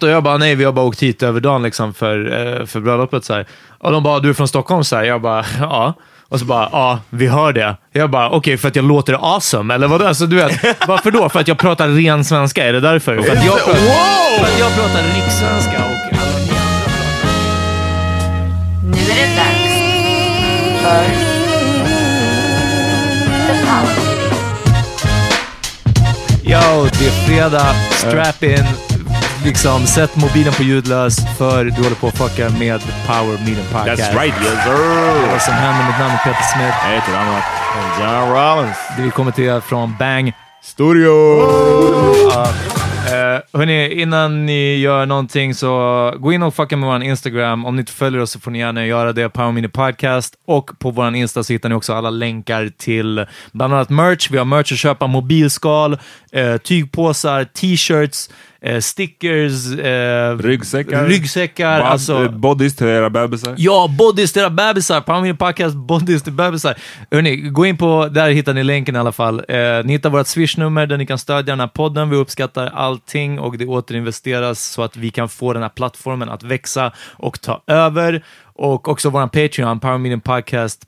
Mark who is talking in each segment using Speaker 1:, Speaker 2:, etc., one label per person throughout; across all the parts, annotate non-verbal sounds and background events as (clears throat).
Speaker 1: Och jag bara, nej, vi har bara åkt hit över dagen liksom för, eh, för bröllopet. Så här. Och de bara, du är från Stockholm? Så här. Jag bara, ja. Och så bara, ja, vi hör det. Jag bara, okej, okay, för att jag låter awesome, eller vadå? Alltså, du vet, varför då? För att jag pratar ren svenska? Är det därför? För att jag pratar, wow! för att jag pratar rikssvenska och alla ni
Speaker 2: Nu är det dags för The Power
Speaker 1: Yo, det är fredag. Strap in liksom, sätt mobilen på ljudlös för du håller på att fucka med Power Meeting Podcast.
Speaker 3: That's right, yes sir!
Speaker 1: Vad som händer, mitt namn är Peter Smith.
Speaker 3: Jag heter Anna John Rollins.
Speaker 1: Vi kommer till er från Bang
Speaker 3: Studio!
Speaker 1: Uh, uh, hörni, innan ni gör någonting så gå in och fucka med vår Instagram. Om ni inte följer oss så får ni gärna göra det, Power Mini Podcast. Och på vår Insta så hittar ni också alla länkar till bland annat merch. Vi har merch att köpa, mobilskal, uh, tygpåsar, t-shirts, eh, stickers, eh,
Speaker 4: ryggsäckar,
Speaker 1: ryggsäckar
Speaker 4: Bod
Speaker 1: alltså,
Speaker 4: bodies till era bebisar.
Speaker 1: Ja, bodies till era bebisar. Power Podcast, bodies till bebisar. Hörrni, gå in på, där hittar ni länken i alla fall. Eh, ni hittar vårt swishnummer där ni kan stödja den här podden. Vi uppskattar allting och det återinvesteras så att vi kan få den här plattformen att växa och ta över. Och också vår Patreon, powermediumpodcast.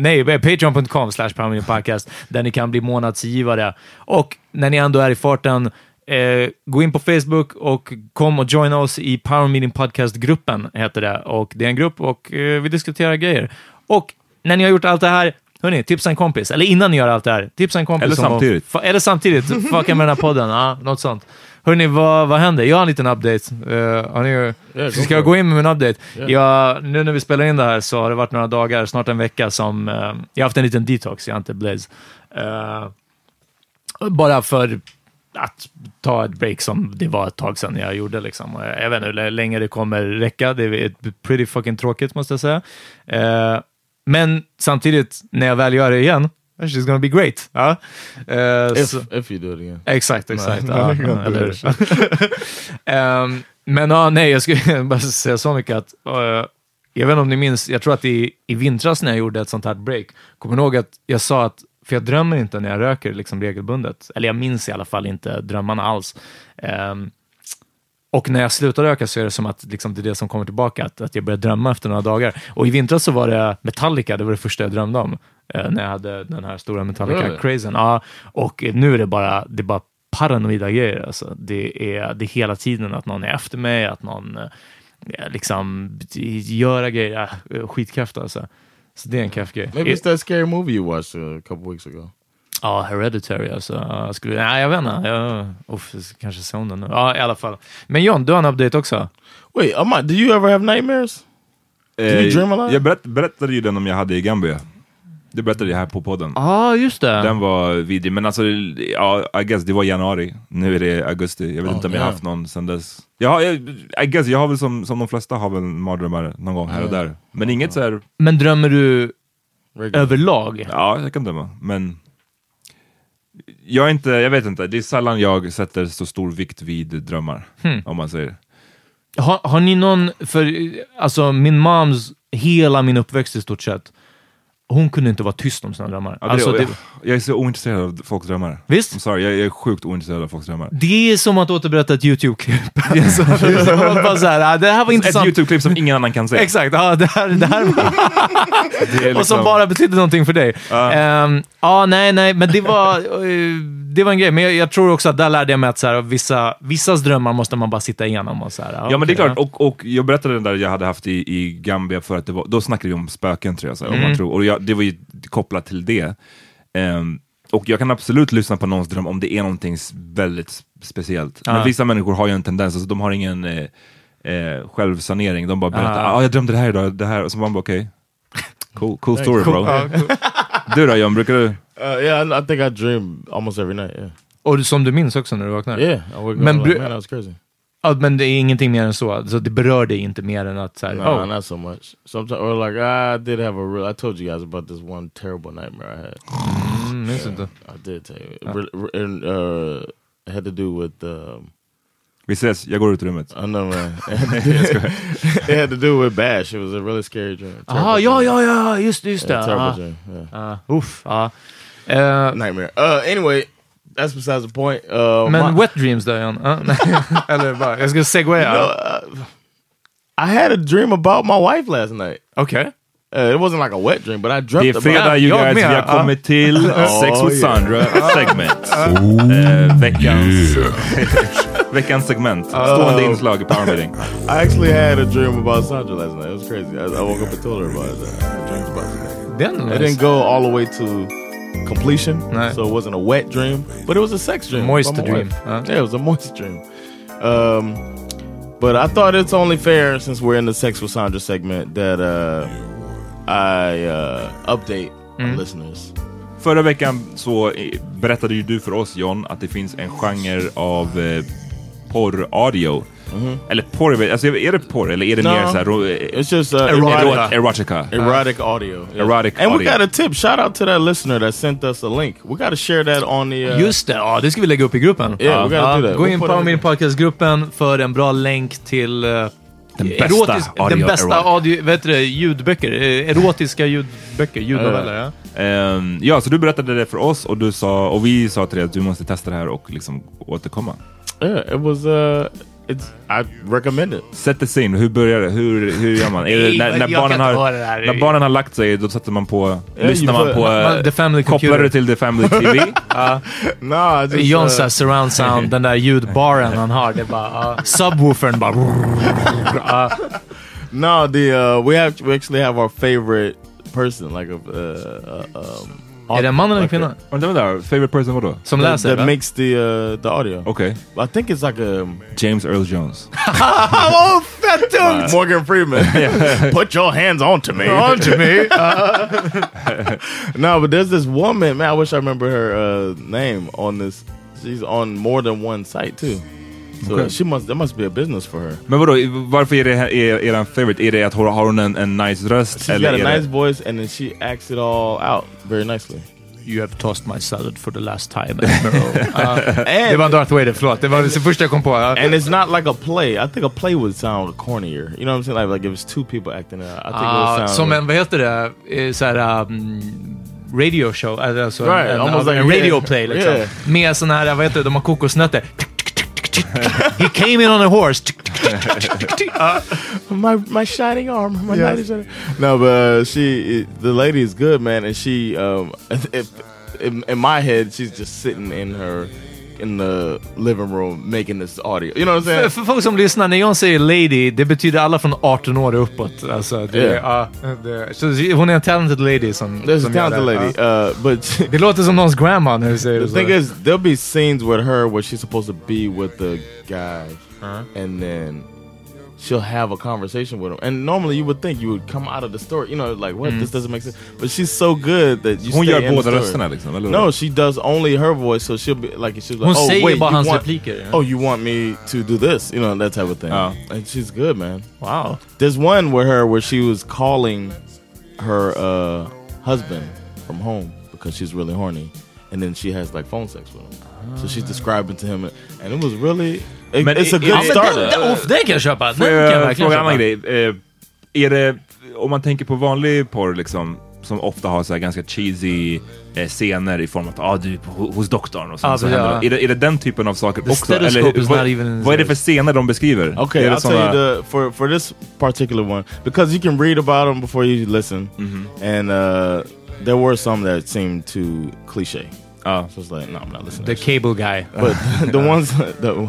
Speaker 1: Nej, patreon.com slash powermediumpodcast, där ni kan bli månadsgivare. Och när ni ändå är i farten, Eh, gå in på Facebook och kom och joina oss i Power Meeting Podcast-gruppen, heter det. Och det är en grupp och eh, vi diskuterar grejer. Och när ni har gjort allt det här, hörni, tipsa en kompis. Eller innan ni gör altt det här, tipsa en kompis.
Speaker 4: Eller samtidigt.
Speaker 1: Och, eller samtidigt, (laughs) fucka med den här podden. Ja, något sånt. Hörni, vad, vad händer? Jag har en liten update. Uh, ni, yeah, ska jag gå in med min update? Yeah. Jag, nu när vi spelar in det här så har det varit några dagar, snart en vecka, som uh, jag har haft en liten detox. Jag har inte blaze. Uh, bara för att ta ett break som det var ett tag sedan jag gjorde. Liksom. Jag vet inte hur länge det kommer räcka. Det är ett pretty fucking tråkigt måste jag säga. Eh, men samtidigt, när jag väl gör det igen, she's gonna be great. Ja. Eh,
Speaker 3: If,
Speaker 1: så-
Speaker 3: if you do it again.
Speaker 1: Exakt, exakt.
Speaker 3: Nej, (laughs)
Speaker 1: ja, eller? (laughs) Ehm, men ja, nej, jag skulle (laughs) bara säga så mycket att eh, jag vet inte om ni minns, jag tror att i, i vintras när jag gjorde ett sånt här break, kommer ni ihåg att jag sa att, för jag drömmer inte när jag röker liksom regelbundet, eller jag minns i alla fall inte drömmarna alls. Ehm, och när jag slutar röka så är det som att liksom, det är det som kommer tillbaka, att, att jag börjar drömma efter några dagar. Och i vintras så var det Metallica, det var det första jag drömde om, eh, när jag hade den här stora? Metallica-crazen. Ja, och nu är det bara, det är bara paranoida grejer. Alltså. Det, är, det är hela tiden att någon är efter mig, att någon eh, liksom göra grejer. Äh, skitkraft alltså. Så det är en kraftgrej.
Speaker 3: Maybe it's that scary movie you watched a couple weeks ago.
Speaker 1: Ja, Hereditary alltså. Jag skulle, nej, jag vet inte. Jag, uff, kanske om den nu. Ja, i alla fall. Men John, du har en update också.
Speaker 3: Wait, Amar, do you ever have nightmares?
Speaker 4: Eh,
Speaker 3: you dream a lot?
Speaker 4: Jag berätt, berättade ju den om jag hade i Gambia. Det berättade jag här på podden.
Speaker 1: Ja, ah, just det.
Speaker 4: Den var vidrig, men alltså, ja, I guess det var januari. Nu är det augusti. Jag vet
Speaker 3: Oh,
Speaker 4: inte om jag har
Speaker 3: damn.
Speaker 4: haft någon sen dess. Jag har, jag, I guess, jag har väl som, som de flesta har väl mardrömmar någon gång här och där. Men inget så här,
Speaker 1: Men drömmer du
Speaker 3: Regular.
Speaker 1: överlag?
Speaker 4: ja jag kan drömma. Men jag är inte, jag vet inte, det är sällan jag sätter så stor vikt vid drömmar.
Speaker 1: Hmm.
Speaker 4: Om man säger.
Speaker 1: Har, har ni någon, för alltså min moms, hela min uppväxt i stort sett, hon kunde inte vara tyst om sina drömmar.
Speaker 4: Ja, det,
Speaker 1: alltså,
Speaker 4: jag,
Speaker 1: det,
Speaker 4: jag är så ointresserad av folks drömmar.
Speaker 1: Visst?
Speaker 4: I'm sorry, jag, jag är sjukt ointresserad av folks drömmar.
Speaker 1: det är som att återberätta ett YouTube-klipp. (laughs) Alltså, bara så här, ah, det här var
Speaker 4: Ett
Speaker 1: intressant.
Speaker 4: YouTube-klipp som ingen annan kan se.
Speaker 1: Exakt, ja, det här, det här (laughs)
Speaker 4: Det är
Speaker 1: och som
Speaker 4: liksom-
Speaker 1: bara betydde någonting för dig. Ja, ja nej, nej, men det var, eh, det var en grej. Men jag, jag tror också att där lärde jag mig att så här, vissa, vissas drömmar måste man bara sitta igenom. Och så här,
Speaker 4: Ja men det är klart, och, och jag berättade den där jag hade haft i, i Gambia för att det var, då snackade vi om spöken tror jag, så här,
Speaker 1: Mm.
Speaker 4: man tror, och jag, det var ju kopplat till det. Ehm, och jag kan absolut lyssna på någons dröm om det är någonting väldigt speciellt.
Speaker 1: Ja.
Speaker 4: Men vissa människor har ju en tendens, alltså, de har ingen eh, eh, självsanering, de bara berättar
Speaker 1: Ja.
Speaker 4: ah, jag drömde det här idag, det här, och så man bara okej. (laughs) Cool, cool story bro. (laughs) Du då John, brukar du?
Speaker 3: Uh, yeah, I, I think I dream almost every night. Yeah,
Speaker 1: Och som du minns också när du vaknar?
Speaker 3: yeah. I wake up
Speaker 1: Men
Speaker 3: like, man, that was crazy.
Speaker 1: Ja, men det är ingenting mer än så. Alltså, det berör dig inte mer än att så här,
Speaker 3: No,
Speaker 1: oh,
Speaker 3: not so much. Sometimes, or like I did have a real. I told you guys about this one terrible nightmare I had.
Speaker 1: mm, minns inte.
Speaker 3: I did tell you, Re- re- and uh, it had to do with. Um,
Speaker 4: Vi ses, jag går ut ur rummet.
Speaker 3: I know, man. (laughs) (laughs) it had to do with Bash. It was a really scary dream. Terrible
Speaker 1: ja, ja, ja, just. Just det.
Speaker 3: Yeah, terrible
Speaker 1: Ja.
Speaker 3: dream. Yeah.
Speaker 1: Ja, uff, ja. Eh,
Speaker 3: Nightmare. Uh, anyway, that's besides the point. Uh,
Speaker 1: men
Speaker 3: my-
Speaker 1: wet dreams då, John? Ja, nej. Eller bara, jag ska segwaya.
Speaker 3: No, uh, I had a dream about my wife last night.
Speaker 1: Okay.
Speaker 3: Uh, it wasn't like a wet dream, but I dreamt
Speaker 4: Det är
Speaker 3: about
Speaker 4: fredag you
Speaker 1: jag
Speaker 4: guys,
Speaker 1: med,
Speaker 4: vi har
Speaker 1: ja.
Speaker 4: kommit till Sex with. Sandra (laughs) segment. Eh, (laughs) veckans, (laughs) veckans segment. Stående inslag i Power Meeting.
Speaker 3: I actually had a dream about Sandra last night. It was crazy. I, I woke up and told her about it. I dreamed about it.
Speaker 1: Den
Speaker 3: It
Speaker 1: är
Speaker 3: didn't go all the way to completion,
Speaker 1: Nej.
Speaker 3: so it wasn't a wet dream, but it was a sex dream.
Speaker 1: Moist dream, huh?
Speaker 3: Yeah, it was a moist dream. Um, but I thought it's only fair since we're in the sex with Sandra segment that uh, I uh, update
Speaker 1: Mm.
Speaker 3: our listeners.
Speaker 4: Förra veckan så berättade ju du för oss John att det finns en genre av eh, porr-audio. Eller porr, alltså är det porr eller är det
Speaker 3: No.
Speaker 4: mer såhär... eh,
Speaker 3: It's just uh,
Speaker 1: Erotica.
Speaker 3: erotic,
Speaker 4: Erotica.
Speaker 3: erotic audio. Yeah.
Speaker 4: Erotic
Speaker 3: and
Speaker 4: audio.
Speaker 3: we got a tip. Shout out to that listener that sent us a link. We got to share that on the. Uh,
Speaker 1: Just det, ja, det ska vi lägga upp i gruppen.
Speaker 3: Yeah, we gotta do that.
Speaker 1: Gå
Speaker 3: We'll
Speaker 1: in på min podcastgruppen för en bra länk till uh,
Speaker 4: Den bästa audio-
Speaker 1: den bästa audio, vet du det, ljudböcker, eh, erotiska ljudböcker, ljudnoveller. Ja.
Speaker 4: Ehm, ja, så du berättade det för oss och, du sa, och vi sa till dig att du måste testa det här och liksom återkomma.
Speaker 3: Yeah, it was. Uh, it's. I recommend it.
Speaker 4: Sätt the scene, hur börjar det? Hur, hur gör man? Det, när, när, barnen har,
Speaker 1: det
Speaker 4: när barnen har lagt sig, då sätter man på, lyssnar
Speaker 3: you
Speaker 4: man på,
Speaker 1: man-
Speaker 4: eh,
Speaker 1: The Family
Speaker 4: kopplar
Speaker 1: Computer.
Speaker 4: det till The Family TV. (laughs)
Speaker 3: No, I just.
Speaker 1: John
Speaker 3: uh,
Speaker 1: uh, surround sound, den där ljudbaren han har, det bara... Uh, subwoofern bara... (laughs) Uh,
Speaker 3: No, the uh, we have we actually have our favorite person, like a uh, uh, um,
Speaker 1: är det en man eller en
Speaker 3: like
Speaker 1: kvinna?
Speaker 3: a-
Speaker 4: Vänta, vänta, favorite person vadå?
Speaker 1: Som
Speaker 3: that,
Speaker 1: läser?
Speaker 3: that
Speaker 1: va?
Speaker 3: makes the uh, the audio.
Speaker 4: Okej.
Speaker 3: I think it's like a
Speaker 4: James Earl Jones. (laughs)
Speaker 1: oh, fett tungt!
Speaker 3: Morgan Freeman. (laughs) Put your hands onto me.
Speaker 1: Onto me. (laughs)
Speaker 3: no, but there's this woman, man. I wish I remember her uh, name on this. she's on more than one site too. So
Speaker 4: Okay.
Speaker 3: she must, that must be a business for her.
Speaker 4: Men vadå, varför är det är, är en favorite? Är det att hon, har hon en, en nice röst?
Speaker 3: She's
Speaker 4: eller
Speaker 3: got a nice voice and then she acts it all out very nicely.
Speaker 1: You have tossed my salad for the last time.
Speaker 3: And, (laughs) (laughs)
Speaker 1: det var Darth Vader, förlåt. Det var det första jag kom på. (laughs)
Speaker 3: And it's not like a play. I think a play would sound cornier. You know what I'm saying? Like, like if it's two people acting it out. I think it
Speaker 1: Ah,
Speaker 3: would sound
Speaker 1: som en, vad heter det, Eh, så här, um, radio show, alltså
Speaker 3: Right,
Speaker 1: en,
Speaker 3: almost
Speaker 1: en,
Speaker 3: like-
Speaker 1: en radio
Speaker 3: yeah,
Speaker 1: play liksom.
Speaker 3: yeah.
Speaker 1: Med sån här, vad heter det, de har kokosnötter. (laughs) He came in on a horse.
Speaker 3: my my shining arm, my
Speaker 1: Yes.
Speaker 3: knight is shining. No, but uh, she, the lady is good, man, and she, um, (laughs) if, in, in my head, she's just sitting in her, in the living room making this audio. You know what I'm
Speaker 1: För,
Speaker 3: saying?
Speaker 1: för folk som lyssnar, när jag säger lady, det betyder alla från 18 år uppåt. Alltså, det,
Speaker 3: Yeah.
Speaker 1: ja, det, så hon är en talented lady som...
Speaker 3: There's a
Speaker 1: som gör
Speaker 3: talented lady, uh, but (laughs)
Speaker 1: Det låter som någons grandma när du säger
Speaker 3: the
Speaker 1: det.
Speaker 3: thing
Speaker 1: så.
Speaker 3: is, there'll be scenes with her where she's supposed to be with the guy, and then she'll have a conversation with him. And normally you would think you would come out of the story, you know, like what this doesn't make sense. But she's so good that you
Speaker 4: Hon
Speaker 3: stay
Speaker 4: gör båda rösterna liksom, eller?
Speaker 3: No, she does only her voice, so she'll be like
Speaker 1: Hon
Speaker 3: like, oh wait,
Speaker 1: bara
Speaker 3: you
Speaker 1: hans
Speaker 3: want,
Speaker 1: repliker.
Speaker 3: oh you want me to do this, you know that type of thing.
Speaker 4: Oh.
Speaker 3: And she's good, man.
Speaker 1: Wow.
Speaker 3: There's one with her where she was calling her uh, husband from home because she's really horny, and then she has like phone sex with him. So she's describing to him, and it was really it-
Speaker 4: Men
Speaker 3: it's a
Speaker 4: i-
Speaker 3: good start.
Speaker 1: den, den, den kan jag köpa. Den
Speaker 4: Får
Speaker 1: kan jag
Speaker 4: fråga en annan grej? Eh, är det, om man tänker på vanlig porr liksom, som ofta har så här ganska cheesy eh, scener i form av att ah, du är på, hos doktorn och sen
Speaker 1: Ja,
Speaker 4: så
Speaker 1: ja.
Speaker 4: det. Är, det, är det den typen av saker
Speaker 1: The
Speaker 4: också?
Speaker 1: is
Speaker 4: vad,
Speaker 1: not even-
Speaker 4: vad är det för scener de beskriver?
Speaker 3: Okay,
Speaker 4: det
Speaker 3: I'll
Speaker 4: såna-
Speaker 3: tell you the for for this particular one because you can read about them before you listen, and uh, there were some that seemed too cliche.
Speaker 4: Ja.
Speaker 3: So it's like, no, I'm not listening.
Speaker 1: The cable guy. (laughs)
Speaker 3: But the ones, the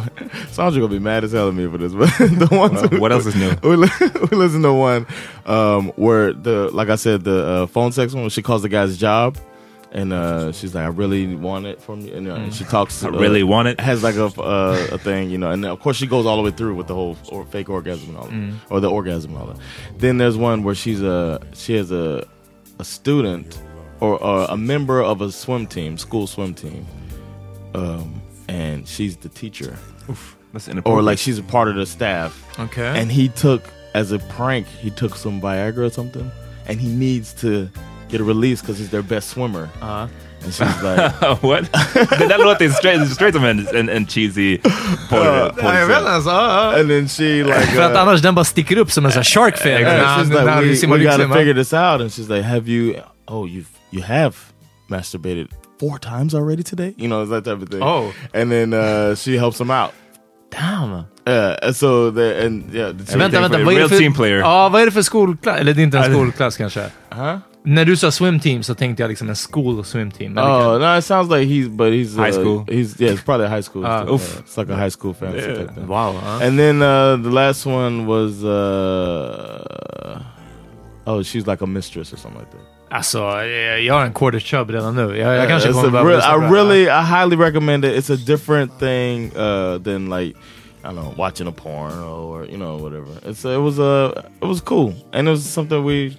Speaker 3: Sandra gonna be mad as hell at me for this, but (laughs) the ones.
Speaker 4: Well, what else is new?
Speaker 3: We, li- we listen to one um, where the, like I said, the uh, phone sex one. Where she calls the guy's job, and uh, she's like, "I really want it from you," and, uh, and she talks.
Speaker 4: I
Speaker 3: uh,
Speaker 4: really want it.
Speaker 3: has like a uh, a thing, you know, and of course she goes all the way through with the whole or fake orgasm and all that, or the orgasm and all that. Then there's one where she's a she has a a student or, or a member of a swim team, school swim team, um, and she's the teacher,
Speaker 4: That's
Speaker 3: or like she's a part of the staff,
Speaker 1: Okay.
Speaker 3: and he took as a prank he took some Viagra or something, and he needs to get a release because he's their best swimmer,
Speaker 1: Ja.
Speaker 3: and she's like. (laughs)
Speaker 4: What? det där låter straight, straight som en, en, en cheesy porr. porr
Speaker 1: Ja, jag vet inte, alltså, ja, ja.
Speaker 3: And then she like
Speaker 1: För att
Speaker 3: uh,
Speaker 1: annars den bara sticker upp som en sån här shark fin.
Speaker 3: Yeah,
Speaker 1: När-
Speaker 3: she's like,
Speaker 1: när
Speaker 3: we, we gotta figure this out. And she's like, have you, oh, you you have masturbated four times already today? You know, it's that type of thing.
Speaker 1: Oh.
Speaker 3: And then uh, she helps him out.
Speaker 1: Damn.
Speaker 3: Uh, so, the, and yeah. The two-
Speaker 1: Vänta, vänta. Vad är det
Speaker 4: real
Speaker 1: för,
Speaker 4: team player.
Speaker 1: Ja, vad är det för skolklass? Eller det är inte en skolklass kanske.
Speaker 3: Huh?
Speaker 1: När du sa swim team så tänkte jag liksom en school swim team.
Speaker 3: Oh, no, it sounds like he's, but he's
Speaker 4: High
Speaker 3: uh,
Speaker 4: school?
Speaker 3: He's, yeah, it's probably a high school. Uh,
Speaker 4: oof.
Speaker 3: It's like a high school fantasy type thing.
Speaker 1: Wow. ja.
Speaker 3: And then uh, the last one was, uh, oh, she's like a mistress or something like that.
Speaker 1: Alltså, eh, jag har en quarter chub redan nu. Jag, jag kanske kommer
Speaker 3: a
Speaker 1: behöva
Speaker 3: I really, I highly recommend it. It's a different thing uh, than like I don't know watching a porn or you know whatever. It's it was uh, it was cool and it was something we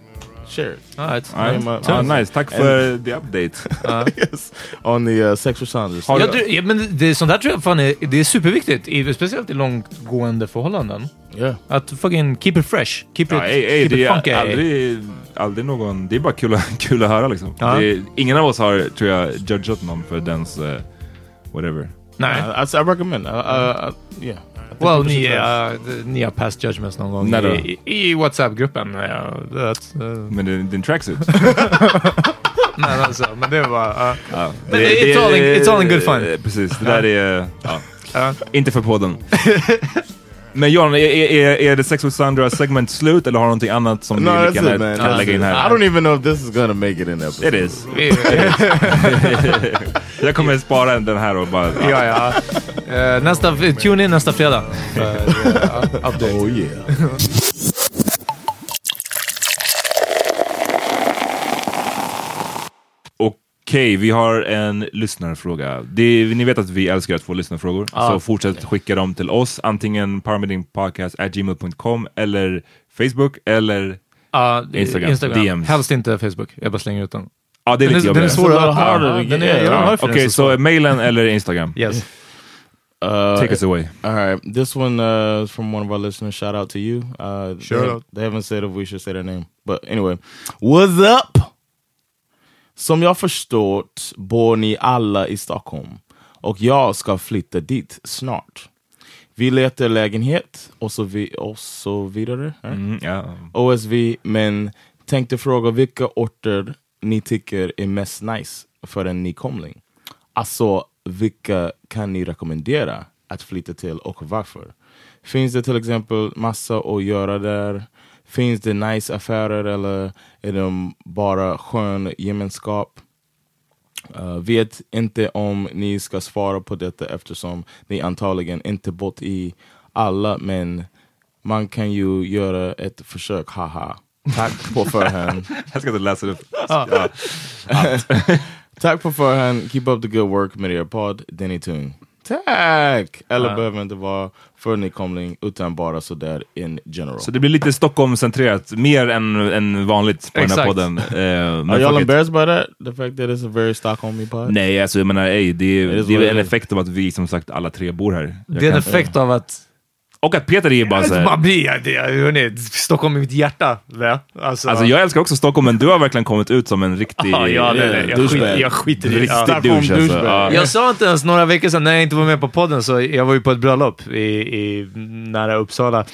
Speaker 3: shared.
Speaker 1: All right.
Speaker 3: My-
Speaker 4: ja,
Speaker 3: my-
Speaker 4: nice, tack för the update. (laughs)
Speaker 3: yes, on the uh, sexual Sanders.
Speaker 4: Har
Speaker 1: Ja,
Speaker 4: du-
Speaker 1: ja, men det, sånt där tror jag fan är, det är superviktigt, i, speciellt i långtgående förhållanden.
Speaker 3: Yeah,
Speaker 1: Att fucking keep it fresh, keep
Speaker 4: Ja,
Speaker 1: it,
Speaker 4: ey, ey,
Speaker 1: keep
Speaker 4: det
Speaker 1: it
Speaker 4: är
Speaker 1: funky.
Speaker 4: aldrig, aldrig någon, det är bara kul, att- (laughs) kul att höra liksom.
Speaker 1: Ja.
Speaker 4: Det är, ingen av oss har, tror jag, judgat någon för dens, uh, whatever.
Speaker 1: Nej.
Speaker 3: I, I, I recommend. Uh, uh, uh, yeah.
Speaker 1: Well, ni, uh, ni har past judgments någon gång i, i, i WhatsApp-gruppen. Det, uh,
Speaker 4: Men din, din tracksuit? (laughs)
Speaker 1: men, alltså, men det var... Uh,
Speaker 4: ja.
Speaker 1: Men it's all in- it's all in good fun.
Speaker 4: Precis, det där är, inte för podden. (laughs) Men John, är, är, är det Sex with Sandra segment slut eller har du någonting annat som
Speaker 3: No, that's
Speaker 4: lika
Speaker 3: it, man.
Speaker 4: kan lägga in
Speaker 3: it. I
Speaker 4: här?
Speaker 3: don't even know if this is gonna make it in the episode.
Speaker 4: It is. (laughs)
Speaker 1: vi-
Speaker 4: Jag kommer spara den här och bara...
Speaker 1: ja, ja. Uh, nästa, tune in nästa fredag. Uh, (laughs) yeah, update.
Speaker 3: Oh yeah.
Speaker 4: Okej, vi har en lyssnarfråga. Det, ni vet att vi älskar att få lyssnarfrågor,
Speaker 1: Ja.
Speaker 4: så fortsätt skicka dem till oss, antingen parmedingpodcast.gmail.com eller Facebook eller
Speaker 1: Ja,
Speaker 4: Instagram.
Speaker 1: Instagram.
Speaker 4: DMs.
Speaker 1: Helst inte Facebook. Jag bara slänger ut den.
Speaker 4: Ja, det är
Speaker 1: Den
Speaker 4: lite
Speaker 1: är, den är svår att öppna. varför
Speaker 4: Okej,
Speaker 1: så
Speaker 4: mailen eller Instagram?
Speaker 1: Yes.
Speaker 3: Uh,
Speaker 4: Take us away.
Speaker 3: All right, this one uh, is from one of our listeners. Shout out to you. Uh,
Speaker 1: Shout
Speaker 3: they,
Speaker 1: out.
Speaker 3: They haven't said if we should say their name, but anyway, what's up? Som jag förstått bor ni alla i Stockholm och jag ska flytta dit snart. Vi letar lägenhet och så, vi, och så vidare. eh?
Speaker 4: Mm, ja.
Speaker 3: OSV, men tänkte fråga vilka orter ni tycker är mest nice för en nykomling. Alltså, vilka kan ni rekommendera att flytta till och varför? Finns det till exempel massa att göra där? Finns det nice affärer eller är de bara skön gemenskap? Uh, vet inte om ni ska svara på detta eftersom ni antagligen inte bott i alla, men man kan ju göra ett försök, haha. Tack på (laughs) förhand.
Speaker 4: Jag ska inte läsa upp. (laughs)
Speaker 3: Tack på förhand. Keep up the good work med er podd. Denny Tung. Tack! Eller behöver inte vara för nykomling utan bara sådär in general.
Speaker 4: Så det blir lite Stockholm-centrerat, mer än, än vanligt på den
Speaker 1: Exakt.
Speaker 4: här podden. (laughs) Men
Speaker 3: Are y'all embarrassed by that? The fact that it's a very Stockholmy pod?
Speaker 4: Nej, alltså jag menar, ej, det, är- det är en effekt av att vi som sagt alla tre bor här. Jag
Speaker 1: Det är en effekt av att
Speaker 4: Och att Peter är bara så här,
Speaker 1: man blir, det, hörni, Stockholm i mitt hjärta. Va? Alltså,
Speaker 4: Alltså jag älskar också Stockholm, men du har verkligen kommit ut som en riktig...
Speaker 1: ja, ja, det, det, jag,
Speaker 3: douchebag.
Speaker 1: skit, jag skiter i det.
Speaker 4: Riktig
Speaker 1: Ja.
Speaker 4: Douche alltså. Ja.
Speaker 1: Jag sa inte ens några veckor sedan, när jag inte var med på podden, så jag var ju på ett bröllop i, i nära Uppsala.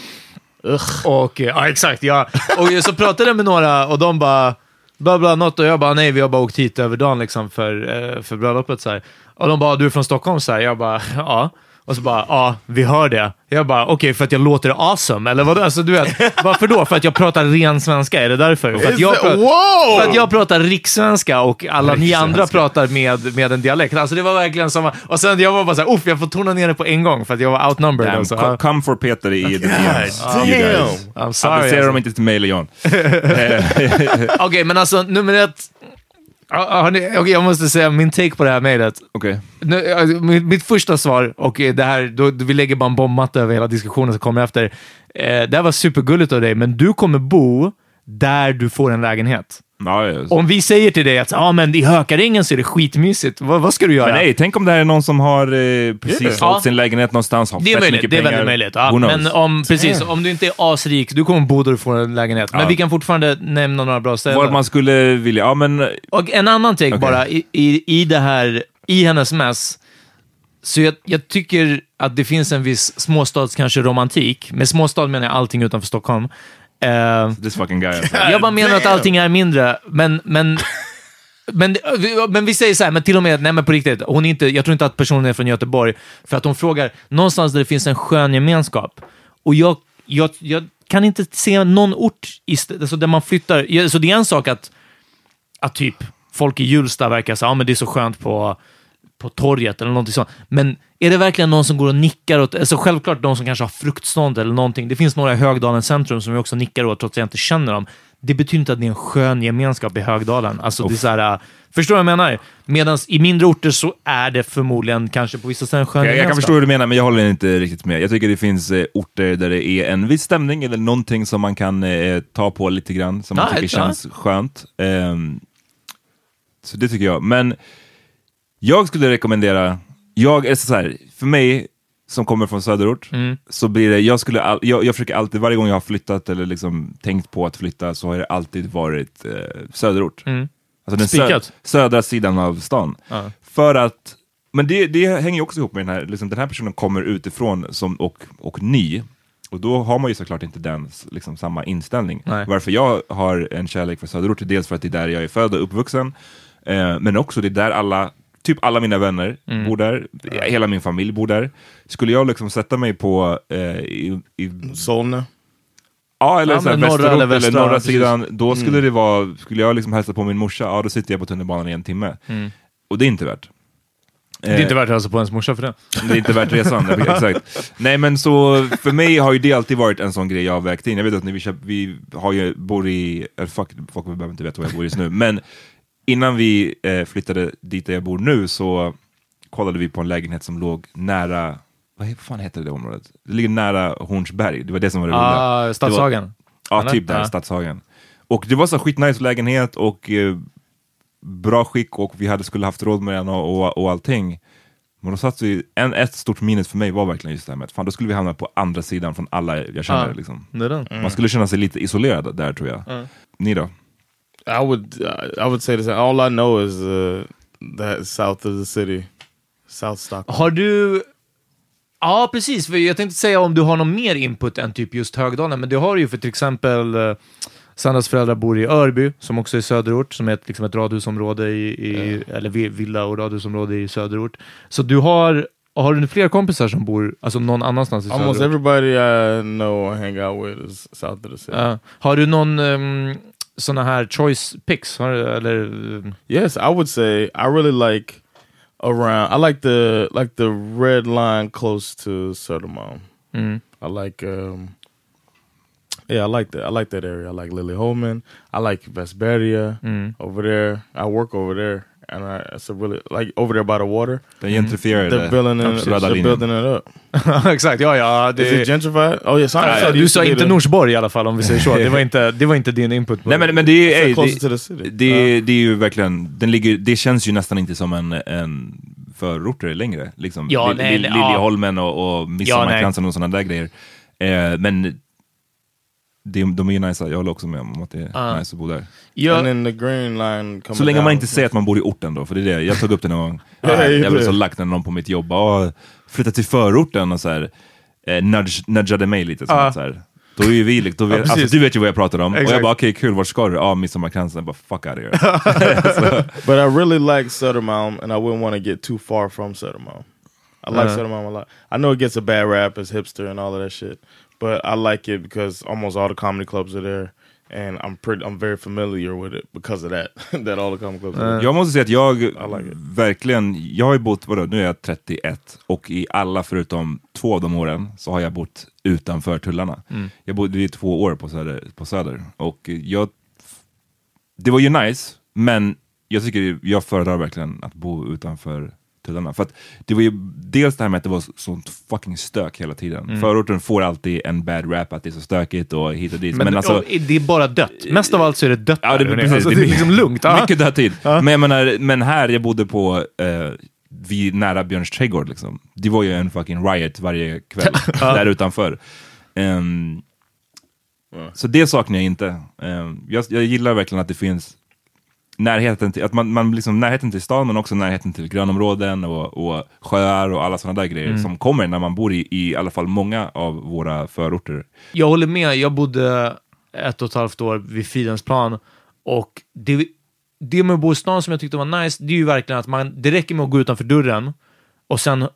Speaker 1: Och, eh, ja, exakt. Ja. Och så pratade jag med några och de bara, bla bla något och jag bara, nej, vi har bara åkt hit över dagen liksom för, eh, för bröllopet. Så här. Och de bara, du är från Stockholm? Så här. Jag bara, (laughs) ja. Och så bara, ja, vi hör det. Jag bara, okej, för att jag låter awesome? Eller vadå? Alltså, du vet, varför då? För att jag pratar ren svenska? Är det därför? För att jag, pratar,
Speaker 3: Wow!
Speaker 1: för att jag pratar rikssvenska och alla ni andra pratar med, med en dialekt. Alltså det var verkligen samma. Och sen jag var bara såhär, uff, jag får tona ner det på en gång för att jag var outnumbered.
Speaker 4: Damn,
Speaker 1: alltså.
Speaker 4: co- come for Peter i the DMs.
Speaker 3: damn.
Speaker 1: I'm sorry.
Speaker 4: Adressera dem
Speaker 1: Alltså.
Speaker 4: inte till mig eller John. (laughs) (laughs)
Speaker 1: Okej, men alltså nummer ett. Okej, jag måste säga min take på det här mejlet. Nu, alltså, mitt, mitt första svar, och eh, det här, då, vi lägger bara en bombmatta över hela diskussionen som kommer efter. Eh, det här var supergulligt av dig, men du kommer bo där du får en lägenhet.
Speaker 4: Ja, ja.
Speaker 1: Om vi säger till dig att ah, men i Hökarängen så är det skitmysigt, vad, vad ska du göra?
Speaker 4: Men nej, tänk om det här är någon som har eh, precis
Speaker 1: Ja.
Speaker 4: sålt sin lägenhet någonstans, har
Speaker 1: Det är
Speaker 4: fett
Speaker 1: möjligt,
Speaker 4: mycket
Speaker 1: det är
Speaker 4: pengar.
Speaker 1: väldigt möjligt. Ja, men om, precis, om du inte är asrik, du kommer bo där du får en lägenhet. Men
Speaker 4: Ja.
Speaker 1: vi kan fortfarande nämna några bra ställen.
Speaker 4: Vad man skulle vilja, ja men...
Speaker 1: Och en annan take
Speaker 4: Okej.
Speaker 1: bara, i, i, i det här, i hennes mess, så jag, jag tycker att det finns en viss småstads kanske romantik. Med småstad menar jag allting utanför Stockholm. Eh,
Speaker 4: This fucking guy alltså.
Speaker 1: jag bara menar att allting är mindre, men, men, men, men vi säger så här, men till och med, nej men på riktigt, hon är inte, jag tror inte att personen är från Göteborg, för att hon frågar någonstans där det finns en skön gemenskap. Och jag, jag, jag kan inte se någon ort i, alltså där man flyttar. Så det är en sak att, att typ folk i Hjulsta verkar säga, ja men det är så skönt på, på torget eller någonting sånt. Men är det verkligen någon som går och nickar åt, alltså självklart de som kanske har fruktstånd eller någonting. Det finns några i Högdalen centrum som jag också nickar åt trots att jag inte känner dem. Det betyder inte att det är en skön gemenskap i Högdalen. Alltså det är så här, äh, förstår du vad jag menar? Medan i mindre orter så är det förmodligen kanske på vissa ställen skön
Speaker 4: Jag, jag kan
Speaker 1: gemenskap.
Speaker 4: förstå hur du menar, men jag håller inte riktigt med. Jag tycker det finns eh, orter där det är en viss stämning eller någonting som man kan eh, ta på lite grann, som man
Speaker 1: Ja,
Speaker 4: tycker
Speaker 1: ja.
Speaker 4: känns skönt. Ehm, så det tycker jag. Men jag skulle rekommendera, jag är så här, för mig som kommer från söderort,
Speaker 1: Mm.
Speaker 4: så blir det, jag, skulle all, jag, jag försöker alltid, varje gång jag har flyttat eller liksom tänkt på att flytta, så har det alltid varit eh, söderort.
Speaker 1: Mm.
Speaker 4: Alltså den sö södra sidan av stan.
Speaker 1: Ja.
Speaker 4: För att, men det, det hänger också ihop med den här, liksom, den här personen kommer utifrån som, och, och ny. Och då har man ju såklart inte den liksom, samma inställning.
Speaker 1: Nej.
Speaker 4: Varför jag har en kärlek för söderort är dels för att det är där jag är född och uppvuxen, eh, men också det är där alla, typ alla mina vänner
Speaker 1: Mm.
Speaker 4: bor där, hela min familj bor där. Skulle jag liksom sätta mig på, eh, i, i,
Speaker 3: Solna.
Speaker 4: ja, eller
Speaker 1: Ja,
Speaker 4: så här,
Speaker 1: men norra
Speaker 4: västerort
Speaker 1: eller
Speaker 4: eller,
Speaker 1: västra,
Speaker 4: norra
Speaker 1: precis.
Speaker 4: sidan, då skulle det vara, skulle jag liksom hälsa på min morsa, ja då sitter jag på tunnelbanan i en timme. Och det är inte värt.
Speaker 1: Det är inte värt att hälsa på ens morsa för det.
Speaker 4: Det är inte värt resan, (laughs) exakt. Nej men så, för mig har ju det alltid varit en sån grej jag har vägt in. Jag vet att när vi, köp, vi har ju, bor i, eller fuck, folk behöver inte veta var jag bor just nu, men innan vi eh, flyttade dit där jag bor nu så kollade vi på en lägenhet som låg nära, vad fan heter det området? Det ligger nära Hornsberg, det var det som var det roliga.
Speaker 1: Ah, Stadshagen.
Speaker 4: Ja,
Speaker 1: Eller?
Speaker 4: typ där,
Speaker 1: Ja.
Speaker 4: Stadshagen. Och det var så skitnice lägenhet och eh, bra skick och vi hade, skulle haft råd med den och, och, och allting. Men då satt vi, en, ett stort minus för mig var verkligen just det här med att fan, då skulle vi hamna på andra sidan från alla jag känner.
Speaker 1: Ja.
Speaker 4: Liksom.
Speaker 1: Det den.
Speaker 4: Man skulle känna sig lite isolerad där tror jag. Ni då?
Speaker 3: I would uh, I would say the same. All I know is uh, that south of the city, South Stockholm.
Speaker 1: Har du... Ja, precis. För jag tänkte säga om du har någon mer input än typ just Högdalen, men det har du ju för till exempel eh, Sandras föräldrar bor i Örby, som också är söderort, som är ett, liksom ett radhusområde i, i eller vi- villa och radhusområde i söderort. Så du har, har du fler kompisar som bor alltså någon annanstans i
Speaker 3: Almost
Speaker 1: söderort?
Speaker 3: everybody I know and hang out with is south of the city.
Speaker 1: Ja. har du någon um, såna här choice picks? Eller,
Speaker 3: Yes, I would say I really like around. I like the like the red line close to Södermalm.
Speaker 1: mm.
Speaker 3: I like um yeah, I like that. I like that area. I like Lily Holman. I like Vesperia
Speaker 1: Mm.
Speaker 3: over there. I work over there, and I, it's a really like over there by the water.
Speaker 4: Den gentrifierade
Speaker 3: They're building it. They're building it up. (laughs)
Speaker 1: Exakt, ja, ja.
Speaker 3: Is
Speaker 1: Det,
Speaker 3: it gentrified? Oh yeah,
Speaker 1: Nej,
Speaker 3: said it
Speaker 1: du sa inte Norsborg i alla fall, om vi säger så. (laughs) Det var inte, det var inte din input.
Speaker 4: Nej men, men det, är, ey,
Speaker 3: closer
Speaker 4: det,
Speaker 3: to the city.
Speaker 4: det, det är ju verkligen, den ligger, det känns ju nästan inte som en, en förorter längre. Liksom.
Speaker 1: Ja.
Speaker 4: Liljeholmen och, och Midsommarkransen och sådana där grejer. Eh, men det, de är nice, jag håller också med om att det är
Speaker 1: Ja.
Speaker 4: nice att bo där.
Speaker 3: Then the green line coming
Speaker 4: Så länge
Speaker 3: down.
Speaker 4: man inte säger att man bor i orten då, för det är det, jag tog upp det någon gång. (laughs)
Speaker 3: Ja,
Speaker 4: jag blev så lack när någon på mitt jobb bara, flytta till förorten och så här, eh, nudge, nudgade mig lite. Som att så här, då är ju vi, då vet,
Speaker 1: Ja,
Speaker 4: alltså, du vet ju vad jag pratar om. Och
Speaker 1: Exakt.
Speaker 4: jag bara, okej kul, vart ska du? Ja, ah, Midsommarkransen. Jag bara, fuck out of here. (laughs)
Speaker 3: But I really like Södermalm, and I wouldn't want to get too far from Södermalm. I like
Speaker 1: Uh-huh.
Speaker 3: Södermalm a lot. I know it gets a bad rap as hipster and all of that shit, but I like it because almost all the comedy clubs are there, and I'm pretty, I'm very familiar with it because of that. (laughs) that all the comedy clubs. there.
Speaker 4: Jag måste säga att jag
Speaker 3: like
Speaker 4: verkligen, jag har ju bott, vadå, nu är jag 31 och i alla förutom två av de åren så har jag bott utanför tullarna. Jag bodde i två år på Söder, på söder och jag, det var ju nice, men jag tycker jag föredrar verkligen att bo utanför tullarna. För att det var ju dels det här med att det var sånt fucking stök hela tiden. Förorten får alltid en bad rap att det är så stökigt och hit och dit.
Speaker 1: men,
Speaker 4: Men, alltså,
Speaker 1: det är bara dött. Mest av allt så är det dött
Speaker 4: Ja, det, precis,
Speaker 1: alltså, det är liksom lugnt. Ja.
Speaker 4: Mycket dödtid. Men, jag menar, men här, jag bodde på eh, vid, nära Björns trädgård. Liksom. Det var ju en fucking riot varje kväll (laughs) där utanför. Ehm, Så det saknar jag inte. Ehm, jag, jag gillar verkligen att det finns närheten till, att man, man liksom, närheten till stan men också närheten till grönområden och, och sjöar och alla sådana där grejer som kommer när man bor i, i alla fall många av våra förorter.
Speaker 1: Jag håller med. Jag bodde ett och ett halvt år vid Fridhemsplan och det, det med att bo i stan som jag tyckte var nice, det är ju verkligen att man, det räcker med att gå utanför dörren och sen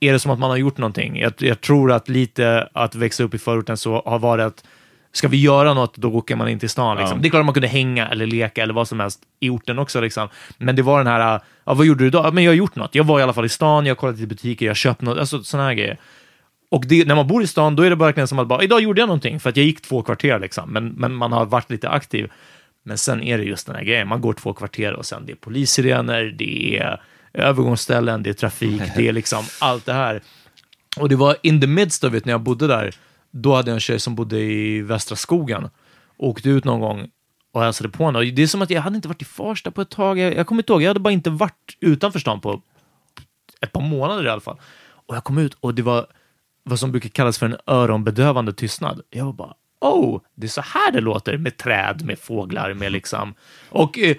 Speaker 1: är det som att man har gjort någonting. Jag, jag tror att lite att växa upp i förorten så har varit att ska vi göra något, då åker man in till stan. Liksom. Det är klart att man kunde hänga eller leka eller vad som helst i orten också. Liksom. Men det var den här, ja, vad gjorde du idag? Ja, Men jag har gjort något. Jag var i alla fall i stan, jag kollade i butiker, jag köpte något, alltså sådana här grejer. Och det, när man bor i stan, då är det verkligen som att bara, idag gjorde jag någonting, för att jag gick två kvarter liksom, men, men man har varit lite aktiv. Men sen är det just den här grejen, man går två kvarter och sen det är polissirener, det är övergångsställen, det är trafik, (laughs) det är liksom allt det här. Och det var in the midst of it när jag bodde där, då hade jag en tjej som bodde i västra skogen och åkte ut någon gång och hälsade på henne. Det är som att jag hade inte varit i Farsta på ett tag, jag, jag kommer inte ihåg, jag hade bara inte varit utanför stan på ett par månader i alla fall. Och jag kom ut och det var vad som brukar kallas för en öronbedövande tystnad. Jag var bara, oh, det är så här det låter med träd, med fåglar, med liksom... Och eh,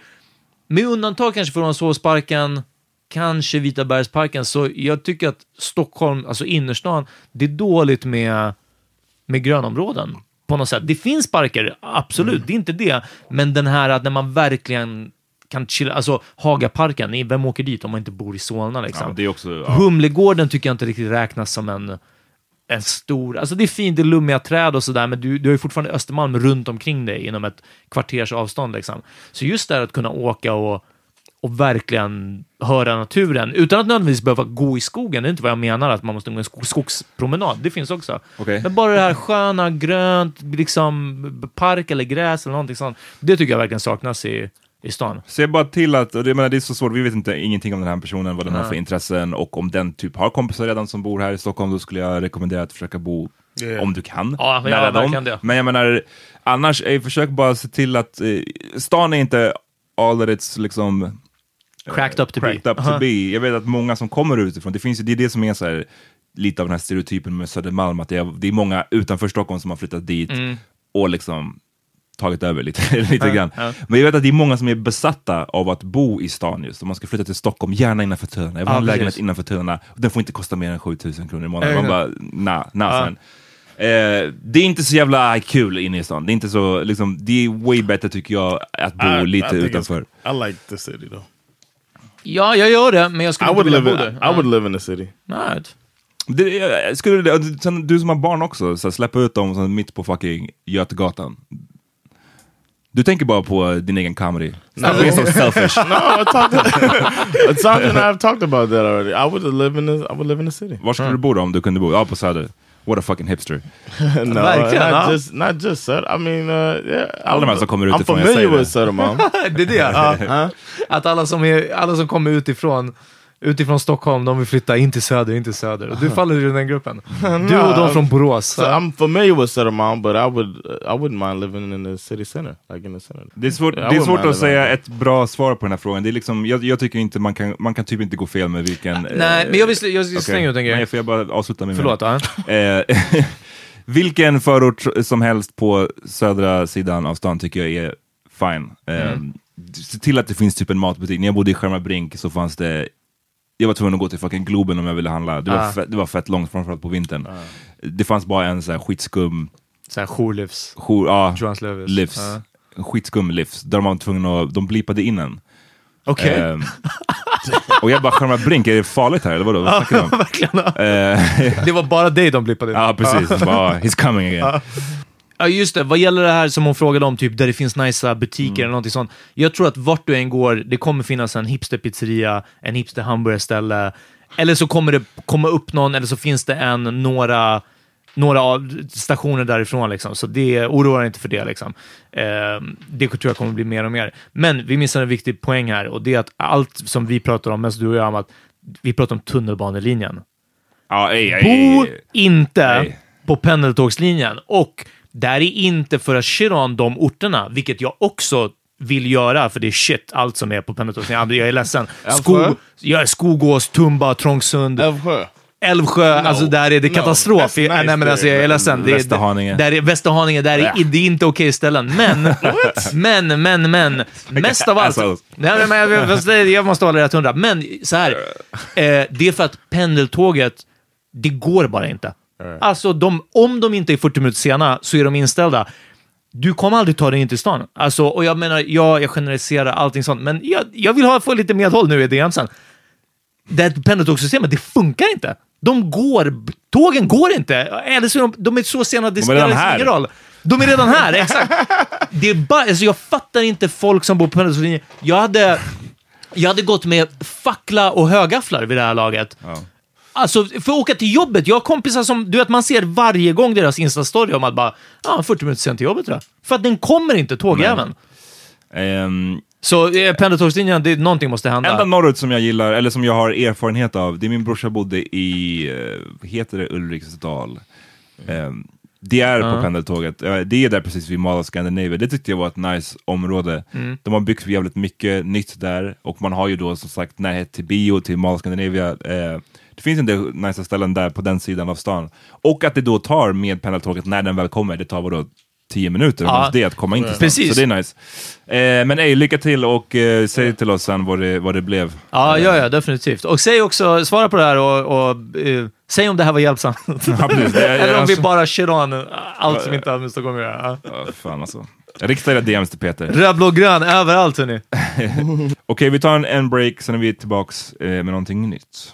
Speaker 1: med undantag kanske från Såsparken, kanske Vita bergsparken, så jag tycker att Stockholm, alltså innerstan, det är dåligt med, med grönområden på något sätt. Det finns parker, absolut, det är inte det, men den här att när man verkligen kan chilla, alltså Hagaparken, vem åker dit om man inte bor i Solna liksom?
Speaker 4: Ja, det är också, ja.
Speaker 1: Humlegården tycker jag inte riktigt räknas som en, en stor... Alltså det är fint, det är lummiga träd och sådär, men du, du har ju fortfarande Östermalm runt omkring dig inom ett kvarters avstånd. Liksom. Så just det här att kunna åka och, och verkligen höra naturen, utan att nödvändigtvis behöva gå i skogen, det är inte vad jag menar, att man måste gå en sko- skogspromenad, det finns också.
Speaker 4: Okej.
Speaker 1: Men bara det här sköna, grönt, liksom park eller gräs eller någonting sånt, det tycker jag verkligen saknas i, i stan.
Speaker 4: Se bara till att, och det, menar, det är så svårt, vi vet inte ingenting om den här personen, vad den har för intressen och om den typ har kompisar redan som bor här i Stockholm, då skulle jag rekommendera att försöka bo,
Speaker 3: Yeah.
Speaker 4: om du kan,
Speaker 1: Ja, ja,
Speaker 4: nära
Speaker 1: verkligen
Speaker 4: dem.
Speaker 1: det.
Speaker 4: Men jag menar, annars, eh, försök bara se till att, eh, stan är inte all that it's liksom
Speaker 1: Cracked up to
Speaker 4: cracked
Speaker 1: be.
Speaker 4: up to be. Jag vet att många som kommer utifrån, det, finns, det är det som är så här, lite av den här stereotypen med Södermalm, att det är, det är många utanför Stockholm som har flyttat dit
Speaker 1: Mm.
Speaker 4: och liksom tagit över lite, (laughs) lite grann. Men jag vet att det är många som är besatta av att bo i stan just. Om man ska flytta till Stockholm, gärna innanför Töna. Jag vill ha
Speaker 1: Ja,
Speaker 4: en lägenhet innanför. Och den får inte kosta mer än 7000 kronor i månaden. Man bara, nah, nah sen. Eh, det är inte så jävla kul inne i stan. Det är inte så, liksom, det är way bättre tycker jag att bo
Speaker 3: I- I
Speaker 4: lite
Speaker 3: it's-
Speaker 4: utanför.
Speaker 3: I like the city though.
Speaker 1: Ja, jag gör det, men jag skulle
Speaker 3: I
Speaker 1: inte
Speaker 3: would
Speaker 1: vilja
Speaker 3: live
Speaker 1: bo
Speaker 3: in.
Speaker 1: där.
Speaker 3: I would live in the city.
Speaker 1: Nej.
Speaker 4: Det, jag skulle, det- sen, du som har barn också, så här, släppa ut dem så mitt på fucking Götgatan. Du tänker bara på din egen comedy. Stop being so selfish. (laughs)
Speaker 3: No, I talked. (laughs) it's something I've talked about that already. I would live in. The, I would live in the city.
Speaker 4: Var skulle du bo då om du kunde bo? Ja, på Söder. What a fucking hipster. (laughs)
Speaker 3: no,
Speaker 1: Verkligen,
Speaker 3: not just not just Söder. I mean, uh, yeah.
Speaker 4: Alla de här
Speaker 3: I'm-
Speaker 4: som kommer
Speaker 3: I'm
Speaker 4: utifrån, jag
Speaker 3: familiar with Södermalm. (laughs)
Speaker 1: Det är det. Ja. (laughs) Att alla som, är, alla som kommer utifrån, utifrån Stockholm, de vill flytta in till söder, in till söder. Och du faller i den gruppen. (laughs) Du och de från Borås.
Speaker 3: so I'm familiar with Södermalm, but I would I wouldn't mind living in the city center, like in the center.
Speaker 4: Det är svårt,
Speaker 3: Yeah,
Speaker 4: det är svårt att säga ett bra svar på den här frågan. Det är liksom, jag, jag tycker inte man kan, man kan typ inte gå fel med vilken...
Speaker 1: Nej, men jag vill, jag vill slänga ut en grej.
Speaker 4: Nej, får jag bara avsluta med
Speaker 1: Förlåt. Ja.
Speaker 4: Eh, (laughs) vilken förort som helst på södra sidan av stan tycker jag är fine. Eh,
Speaker 1: Mm.
Speaker 4: Se till att det finns typ en matbutik. När jag bodde i Skärmarbrink så fanns det jag var tvungen att gå till fucking Globen om jag ville handla. Det var,
Speaker 1: Ah.
Speaker 4: fett, det var fett långt, framförallt på vintern. Det fanns bara en så här skitskum,
Speaker 1: Så här jourlivs.
Speaker 4: jour, ja,
Speaker 1: Johans
Speaker 4: livs. En skitskum livs. Där man var tvungen att, de blipade in en.
Speaker 1: Okej.
Speaker 4: Ehm, (laughs) och jag bara, Skärmarbrink, är det farligt här eller vadå? Vad snackar du om? (laughs)
Speaker 1: Verkligen. ja.
Speaker 4: Eh, (laughs)
Speaker 1: Det var bara dig de blippade in.
Speaker 4: Ja, precis. Bara, he's coming again.
Speaker 1: Ja, just det. Vad gäller det här som hon frågade om, typ där det finns nice butiker eller någonting sånt. Jag tror att vart du än går, det kommer finnas en hipsterpizzeria, en hipster hamburgerställe, eller så kommer det komma upp någon, eller så finns det en, några, några stationer därifrån. Liksom. Så det oroar inte för det. Liksom. Eh, det tror jag kommer bli mer och mer. Men vi missar en viktig poäng här, och det är att allt som vi pratar om, mest du och jag, om att vi pratar om tunnelbanelinjen.
Speaker 4: Ja, ej, ej,
Speaker 1: Bo
Speaker 4: ej.
Speaker 1: inte på pendeltågslinjen. Och där är inte för att shit on de orterna, vilket jag också vill göra, för det är shit allt som är på pendeltågslinjen. Jag är ledsen.
Speaker 3: Älvsjö?
Speaker 1: Sko, ja, Skogås, Tumba, Trångsund,
Speaker 3: Älvsjö.
Speaker 1: Älvsjö, alltså där är det
Speaker 3: no,
Speaker 1: katastrof.
Speaker 3: that's nice
Speaker 1: Nej, men alltså, jag är ledsen. Det är,
Speaker 4: Västerhaninge.
Speaker 1: Där är, Västerhaninge, där är, det är inte okej ställen. Men, men, men, men, (laughs) mest av allt. Nej, men, jag, det- jag måste hålla rätt hundra. Men så här, eh, det är för att pendeltåget, det går bara inte. Alltså, de, om de inte är 40 minuter sena så är de inställda. Du kommer aldrig ta dig in till stan. Alltså, och jag menar, ja, jag generaliserar allting sånt, men jag, jag vill ha, få lite medhåll nu i det sen. Det här pendeltågssystemet, det funkar inte. De går, tågen går inte. Eller så är de, de är så sena, det spelar liksom ingen roll. De är redan här, exakt. Det är bara, alltså jag fattar inte folk som bor på pendeltågslinjen. Jag hade, jag hade gått med fackla och högafflar vid det här laget. Alltså, för att åka till jobbet. Jag har kompisar som, du vet, man ser varje gång deras Insta-story om att bara, ja, 40 minuter sent till jobbet tror jag. För att den kommer inte, tågjäveln.
Speaker 4: Ehm,
Speaker 1: Så eh, pendeltågslinjen, det, någonting måste hända.
Speaker 4: enda norrut som jag gillar, eller som jag har erfarenhet av, det är min brorsa bodde i, eh, heter det, Ulriksdal. Ehm, det är på pendeltåget, Eh, det är där precis vid Mall of Scandinavia. Det tyckte jag var ett nice område. De har byggt jävligt mycket nytt där och man har ju då som sagt närhet till bio, till Mall of Scandinavia. Eh, det finns del nice ställen där på den sidan av stan. Och att det då tar med pendeltåget när den väl kommer, det tar vadå? 10 minuter,
Speaker 1: Ja.
Speaker 4: det att komma in till stan.
Speaker 1: Precis.
Speaker 4: Så det är nice. Eh, men ej, lycka till och eh, säg till oss sen vad det, vad det blev.
Speaker 1: Ja, ja, ja, definitivt. Och säg också, svara på det här och, och eh, säg om det här var hjälpsamt.
Speaker 4: Ja, precis. Det- (laughs)
Speaker 1: Eller om vi
Speaker 4: alltså-
Speaker 1: bara shit on allt som inte har med Stockholm att göra. Ja.
Speaker 4: Fan alltså. Rikta era DMs till Peter.
Speaker 1: Röd, blå, grön, överallt hörni. (laughs)
Speaker 4: Okej, vi tar en, en break, sen är vi tillbaks eh, med någonting nytt.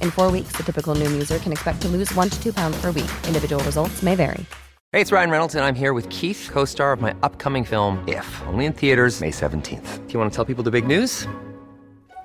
Speaker 5: In four weeks, the typical Noom user can expect to lose one to two pounds per week. Individual results may vary.
Speaker 6: Hey, it's Ryan Reynolds, and I'm here with Keith, co star of my upcoming film, If, only in theaters, May 17th. Do you want to tell people the big news?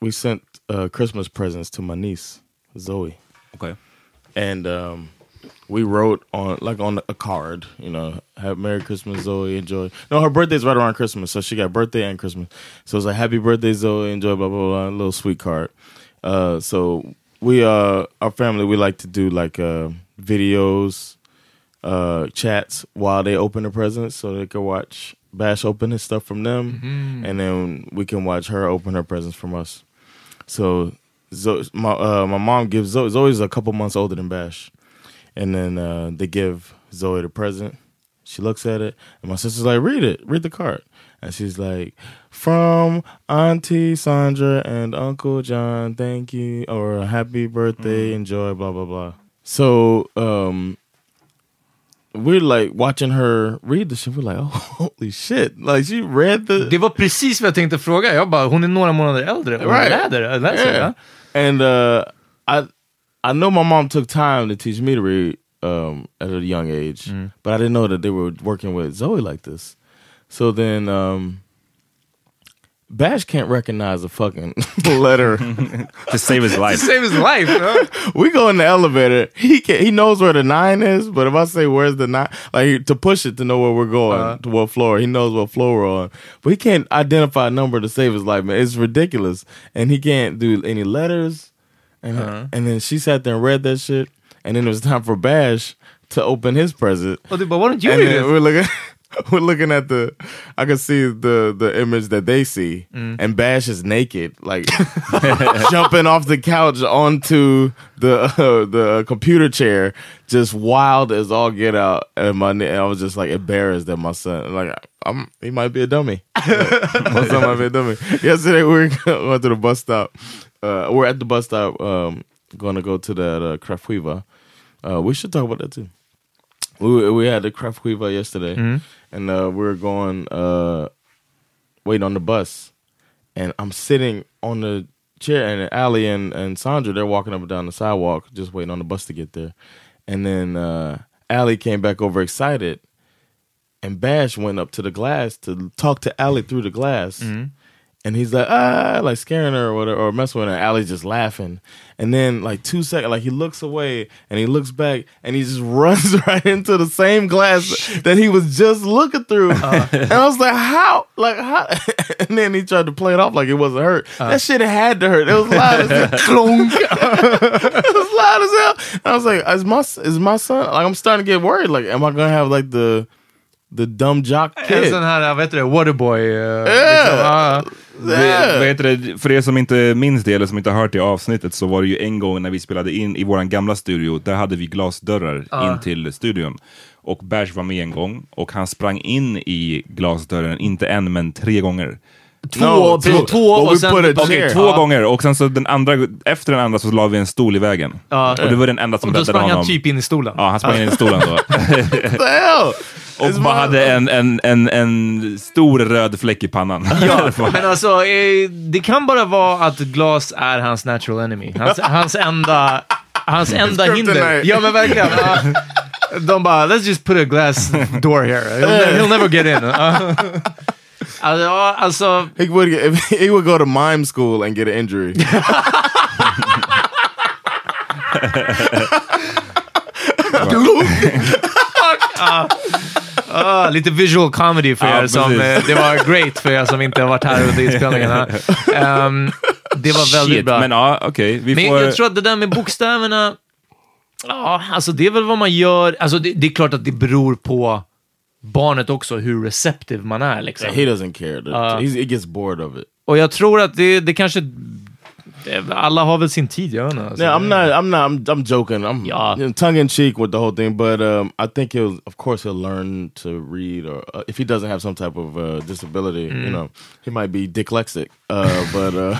Speaker 3: we sent uh, Christmas presents to my niece Zoe?
Speaker 4: Okay.
Speaker 3: and um, we wrote on like on a card, you know, have Merry Christmas, Zoe, enjoy. No, her birthday's right around Christmas, so she got birthday and Christmas. So it's like Happy Birthday, Zoe, enjoy, blah blah blah, a little sweet card. Uh, so we uh, our family, we like to do like uh, videos, uh, chats while they open the presents, so they can watch Bash open his stuff from them, and then we can watch her open her presents from us. So Zo- my uh, my mom gives Zoe. Zoe's a couple months older than Bash, and then uh, they give Zoe the present. She looks at it, and my sister's like, "Read it, read the card." And she's like, "From Auntie Sandra and Uncle John, thank you, or happy birthday, enjoy, blah blah blah." So um, we're like watching her read the shit. We're like, "Oh, (laughs) holy shit!" Like she read the
Speaker 1: Det var precis vad jag tänkte fråga. Jag bara, hon är några månader äldre. Hon
Speaker 3: Right.
Speaker 1: läder, läser,
Speaker 3: Yeah.
Speaker 1: ja.
Speaker 3: And uh, I I know my mom took time to teach me to read um, at a young age, but I didn't know that they were working with Zoe like this. So then um, Bash can't recognize a fucking (laughs) letter. (laughs)
Speaker 4: To save his life.
Speaker 1: To save his life. ja. (laughs)
Speaker 3: we go in the elevator. He can he knows where the nine is, but if I say where's the nine, like to push it to know where we're going uh-huh. to what floor, he knows what floor we're on. But he can't identify a number to save his life, man. It's ridiculous, and he can't do any letters. And uh-huh. and then she sat there and read that shit, and then it was time for Bash to open his present.
Speaker 1: Och du bara, why don't you
Speaker 3: and
Speaker 1: read it?
Speaker 3: we're looking. (laughs) We're looking at the, I can see the the image that they see, and Bash is naked, like (laughs) (laughs) jumping off the couch onto the uh, the computer chair, just wild as all get out. And my, and I was just like embarrassed that my son, like, I'm, he might be a dummy. my son might be a dummy. Yesterday we were going to the bus stop. Uh, we're at the bus stop, um, going to go to that uh, Krafuiva. Uh, we should talk about that too. We we had the craft Quiva yesterday, and uh, we were going uh, waiting on the bus, and I'm sitting on the chair, and Ali and, and Sandra they're walking up and down the sidewalk, just waiting on the bus to get there, and then uh, Ali came back over excited, and Bash went up to the glass to talk to Ali through the glass. And he's like, ah, like scaring her or whatever, or messing with her. Allie's just laughing. And then, like, two seconds, like, he looks away and he looks back and he just (laughs) runs (laughs) right into the same glass that he was just looking through. and I was like, how? Like, how? (laughs) and then he tried to play it off like it wasn't hurt. that shit had to hurt. It was loud as hell. It was loud as hell. And I was like, is my, is my son, like, I'm starting to get worried. Like, am I going to have, like, the, the dumb jock
Speaker 1: En
Speaker 3: kid?
Speaker 1: sån här, vad heter det, waterboy.
Speaker 3: Yeah.
Speaker 4: Det, vad heter det, för er som inte minns det eller som inte har hört det avsnittet så var det ju en gång när vi spelade in i våran gamla studio, där hade vi glasdörrar in till studion. Och Bash var med en gång och han sprang in i glasdörren, inte en men tre gånger.
Speaker 1: Två,
Speaker 3: No,
Speaker 1: två,
Speaker 3: two.
Speaker 1: två och sen...
Speaker 3: chair.
Speaker 4: två gånger och sen så den andra, efter den andra så la vi en stol i vägen.
Speaker 1: Ja.
Speaker 4: Och det var den enda som
Speaker 1: Och då
Speaker 4: räddade
Speaker 1: sprang
Speaker 4: honom.
Speaker 1: han typ in i stolen.
Speaker 4: Ja, han sprang in i stolen då. (laughs) Och bara hade en, en, en, en stor röd fläck i pannan.
Speaker 1: Ja, (laughs) men alltså, eh, det kan bara vara att glas är hans natural enemy. Hans, hans enda, hans (laughs) enda hinder. Ja, men verkligen. (laughs) Ja. de bara, let's just put a glass door here. He'll, he'll never get in. Ja. Alltså, alltså,
Speaker 3: He would he would go to mime school and get an injury.
Speaker 1: Ah, lite visual comedy för er som...
Speaker 4: precis.
Speaker 1: eh, det var great för er som inte har varit här under inspelningarna. Ehm, det var väldigt
Speaker 4: Shit,
Speaker 1: bra.
Speaker 4: Men ja, okej. Vi
Speaker 1: Men
Speaker 4: får...
Speaker 1: jag tror att det där med bokstäverna, ja, alltså det är väl vad man gör. Alltså det, det är klart att det beror på barnet också, hur receptive man är. Liksom.
Speaker 3: He doesn't care. He's, he gets bored of it.
Speaker 1: Och jag tror att det, det kanske... Alla har väl sin tid, jag inte.
Speaker 3: Yeah, I'm not. I'm not. I'm, I'm joking. I'm
Speaker 1: Yeah.
Speaker 3: you know, tongue in cheek with the whole thing, but um, I think he'll, of course, he'll learn to read, or uh, if he doesn't have some type of uh, disability,
Speaker 1: Mm.
Speaker 3: you know, he might be dyslexic. Uh, but uh,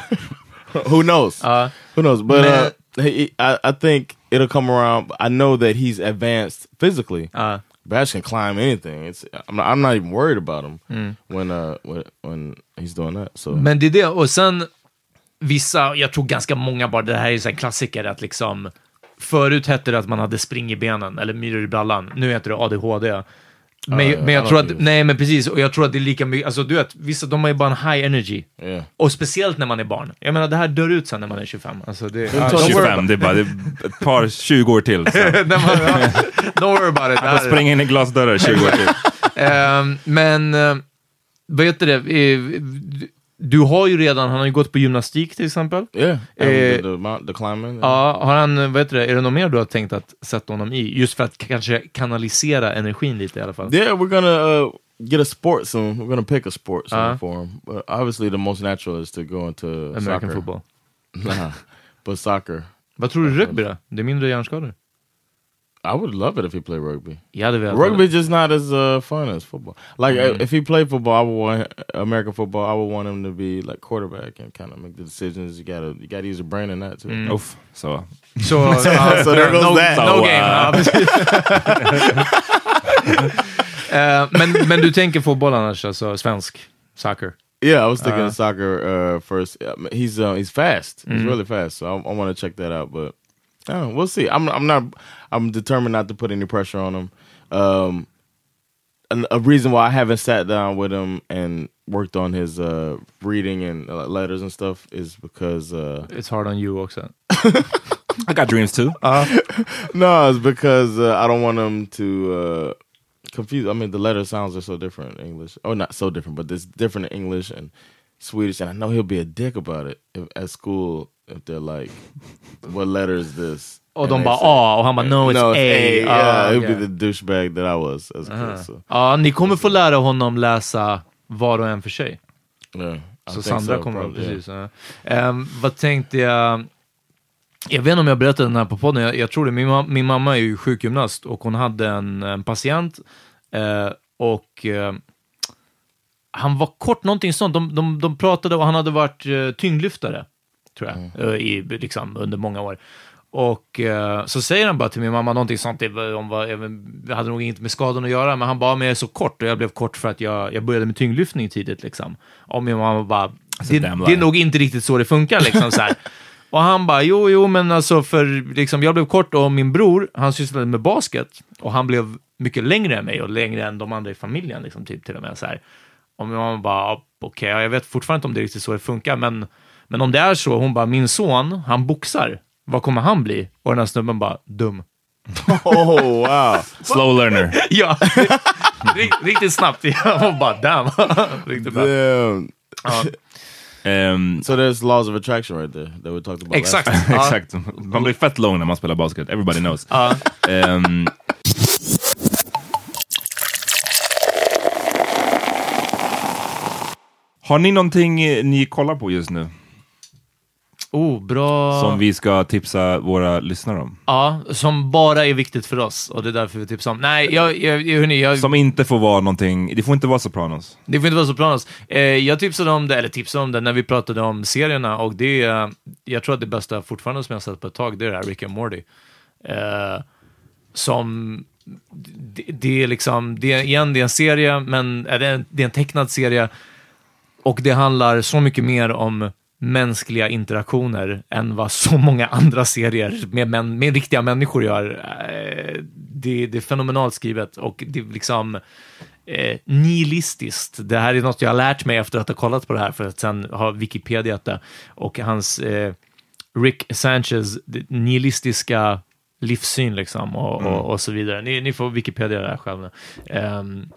Speaker 3: (laughs) who knows?
Speaker 1: Uh,
Speaker 3: who knows? But uh, he, I, I think it'll come around. I know that he's advanced physically.
Speaker 1: Uh,
Speaker 3: Bash can climb anything. It's I'm not, I'm not even worried about him
Speaker 1: Mm.
Speaker 3: when uh when, when he's doing that. So
Speaker 1: Men det är det, och sen vissa, jag tror ganska många bara, det här är så här klassiker att liksom, förut hette det att man hade spring i benen eller myror i brallan, nu heter det ADHD. Men,
Speaker 3: ja,
Speaker 1: men jag tror att, nej men precis, och jag tror att det är lika mycket, alltså du vet, vissa de har ju bara en high energy.
Speaker 3: Yeah.
Speaker 1: Och speciellt när man är barn. Jag menar, det här dör ut sen när man är 25. Alltså, det, worry
Speaker 4: 25, det är bara det är ett par, 20 år till. (laughs)
Speaker 1: Man, don't worry about it. Det
Speaker 4: Jag
Speaker 1: här-
Speaker 4: springa in i glasdörrar 20 år till. (laughs)
Speaker 1: Ehm, men, uh, vad heter det? Du har ju redan, han har ju gått på gymnastik till exempel.
Speaker 3: yeah,
Speaker 1: Eh,
Speaker 3: the, the, mount, the climbing.
Speaker 1: Ja, har han, vad heter det, är det något mer du har tänkt att sätta honom i? Just för att kanske kanalisera energin lite i alla fall.
Speaker 3: Yeah, we're gonna uh, get a sport soon. We're gonna pick a sport soon
Speaker 1: Uh-huh.
Speaker 3: for him. But obviously, the most natural is to go into
Speaker 1: American
Speaker 3: soccer.
Speaker 1: football. (laughs)
Speaker 3: Nah, but soccer.
Speaker 1: Vad tror du rugby då? Det är mindre hjärnskador?
Speaker 3: I would love it if he played rugby.
Speaker 1: Jag hade velat
Speaker 3: Rugby just not as uh, fun as football. Like
Speaker 1: Mm.
Speaker 3: uh, if he played football, I would want American football. I would want him to be like quarterback and kind of make the decisions. You gotta you gotta use your brain in that too.
Speaker 1: Mm.
Speaker 4: Uff, så.
Speaker 1: Så, ja,
Speaker 3: So there goes
Speaker 1: no,
Speaker 3: that.
Speaker 1: no
Speaker 4: So,
Speaker 1: game.
Speaker 4: uh,
Speaker 1: Ja, precis. Eh, men, men du tänker fotboll annars, alltså svensk soccer?
Speaker 3: Yeah, I was thinking
Speaker 1: Uh,
Speaker 3: soccer uh, first. Yeah, He's uh, he's fast. He's
Speaker 1: Mhm.
Speaker 3: really fast. So I, I want to check that out. But I don't know, we'll see. I'm I'm not. I'm determined not to put any pressure on him. Um, and a reason why I haven't sat down with him and worked on his uh, reading and uh, letters and stuff is because uh,
Speaker 1: It's hard on you också. (laughs)
Speaker 4: I got dreams too. (laughs)
Speaker 3: no, it's because uh, I don't want him to uh, confuse. I mean, the letter sounds are so different in English. Oh, not so different, but it's different in English and Swedish. And I know he'll be a dick about it if, at school if they're like, "What letter is this?"
Speaker 1: Och de bara A, och han bara no, it's
Speaker 3: no,
Speaker 1: A.
Speaker 3: Yeah,
Speaker 1: Ah,
Speaker 3: he'll
Speaker 1: okay.
Speaker 3: be the douchebag that I was as a
Speaker 1: Aha.
Speaker 3: kid. So
Speaker 1: Ja, ni kommer få lära honom läsa var och en för sig.
Speaker 3: yeah,
Speaker 1: Så Sandra
Speaker 3: so,
Speaker 1: kommer,
Speaker 3: probably, yeah.
Speaker 1: precis. ja. Ehm, vad tänkte jag? Jag vet inte om jag berättade den här på podden, jag, jag tror det. Min, ma- min mamma är ju sjukgymnast och hon hade en, en patient eh, och eh, han var kort, någonting sånt. De, de, de pratade och han hade varit eh, tyngdlyftare, tror jag, eh, i, liksom, under många år. Och eh, så säger han bara till min mamma någonting sånt, det var- om även- det hade nog inte med skadan att göra, men han bara, men jag är så kort och jag blev kort för att jag, jag började med tyngdlyftning tidigt liksom. Och min mamma bara, det,
Speaker 4: damn
Speaker 1: det är nog inte riktigt så det funkar liksom så här. (laughs) Och han bara, jo, jo, men alltså för liksom, jag blev kort och min bror, han sysslade med basket och han blev mycket längre än mig och längre än de andra i familjen, liksom, typ till och med så här. Och min mamma bara, "Ja, okej, ja, jag vet fortfarande inte om det är riktigt så det funkar, men, men om det är så, hon bara, min son, han boxar, vad kommer han bli? Och den här snubben bara, dum. (laughs)
Speaker 3: Oh wow!
Speaker 4: Slow learner. (laughs)
Speaker 1: ja, rikt- riktigt snabbt. (laughs) Jag bara, damn. riktigt bra.
Speaker 3: Damn.
Speaker 1: Ja.
Speaker 4: Ehm,
Speaker 3: So there's laws of attraction right there that we talked about.
Speaker 1: Exakt.
Speaker 4: Exakt. Man blir fett lång när man spelar basket. Everybody knows.
Speaker 1: Ja.
Speaker 4: Ehm, har ni någonting eh, ni kollar på just nu?
Speaker 1: Oh, bra.
Speaker 4: Som vi ska tipsa våra lyssnare om?
Speaker 1: Ja, som bara är viktigt för oss och det är därför vi tipsar om. Nej, jag, jag, hörni, jag,
Speaker 4: Som inte får vara någonting, det får inte vara Sopranos.
Speaker 1: det får inte vara Sopranos. Eh, jag tipsade om det, eller tipsade om det när vi pratade om serierna och det är, jag tror att det bästa fortfarande som jag har sett på ett tag, det är det här Rick and Morty. Eh, som, det, det är liksom, det är, igen, det är en serie, men är det, en, det är en tecknad serie och det handlar så mycket mer om mänskliga interaktioner än vad så många andra serier med, män, med riktiga människor gör. Eh, Det, det är fenomenalt skrivet och det är liksom eh, nihilistiskt. Det här är något jag har lärt mig efter att ha kollat på det här för att sen ha Wikipedia det och hans eh, Rick Sanchez nihilistiska livssyn liksom och, och, och så vidare. Ni, ni får Wikipedia det här själva. Ehm,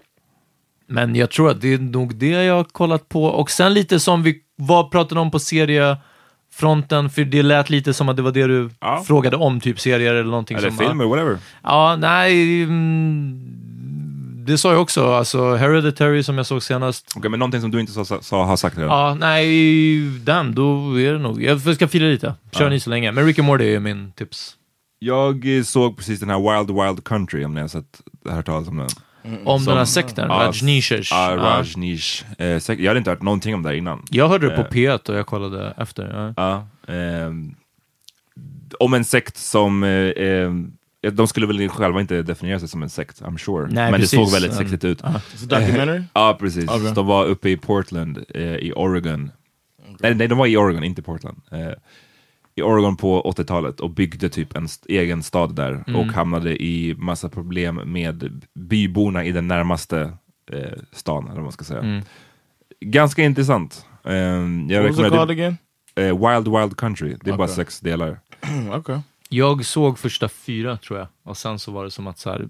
Speaker 1: Men jag tror att det är nog det jag har kollat på. Och sen lite som vi var, pratade om på seriefronten, för det lät lite som att det var det du
Speaker 4: Ja.
Speaker 1: frågade om, typ serier eller någonting.
Speaker 4: Eller
Speaker 1: som,
Speaker 4: filmer, whatever.
Speaker 1: Ja, nej. Mm, det sa jag också. Alltså, Hereditary som jag såg senast.
Speaker 4: Okej, men någonting som du inte sa, sa har sagt redan.
Speaker 1: Ja, nej, damn, då är det nog. Jag ska fila lite. Kör
Speaker 4: Ja.
Speaker 1: ni så länge. Men Rick and Morty är min tips.
Speaker 4: Jag såg precis den här Wild Wild Country, om ni har sett, hört talas om den.
Speaker 1: Om den här sekten, Rajneeshers.
Speaker 4: Ja,
Speaker 1: Ja.
Speaker 4: Rajneesh. Eh, sek- jag hade inte hört någonting om det här innan.
Speaker 1: Jag hörde det på
Speaker 4: Eh,
Speaker 1: P1 och jag kollade efter. Ja,
Speaker 4: ehm, om en sekt som... Eh, ehm, de skulle väl själva inte definiera sig som en sekt, I'm sure.
Speaker 1: Nej,
Speaker 4: Men
Speaker 1: precis.
Speaker 4: det såg väldigt
Speaker 1: En-
Speaker 4: sexigt ut.
Speaker 3: A documentary?
Speaker 4: ja, precis.
Speaker 3: Okay.
Speaker 4: De var uppe i Portland, eh, i Oregon. Nej, nej, de var i Oregon, inte Portland. I Oregon på 80-talet och byggde typ en st- egen stad där
Speaker 1: Mm.
Speaker 4: och hamnade i massa problem med byborna i den närmaste eh, stan, eller vad man ska säga.
Speaker 1: Mm.
Speaker 4: Ganska intressant. Eh, jag
Speaker 3: What was it called again?
Speaker 4: Eh, Wild Wild Country. Det är bara
Speaker 3: Okej.
Speaker 4: sex delar. (clears throat)
Speaker 3: okay.
Speaker 1: Jag såg första fyra tror jag. Och sen så var det som att så här,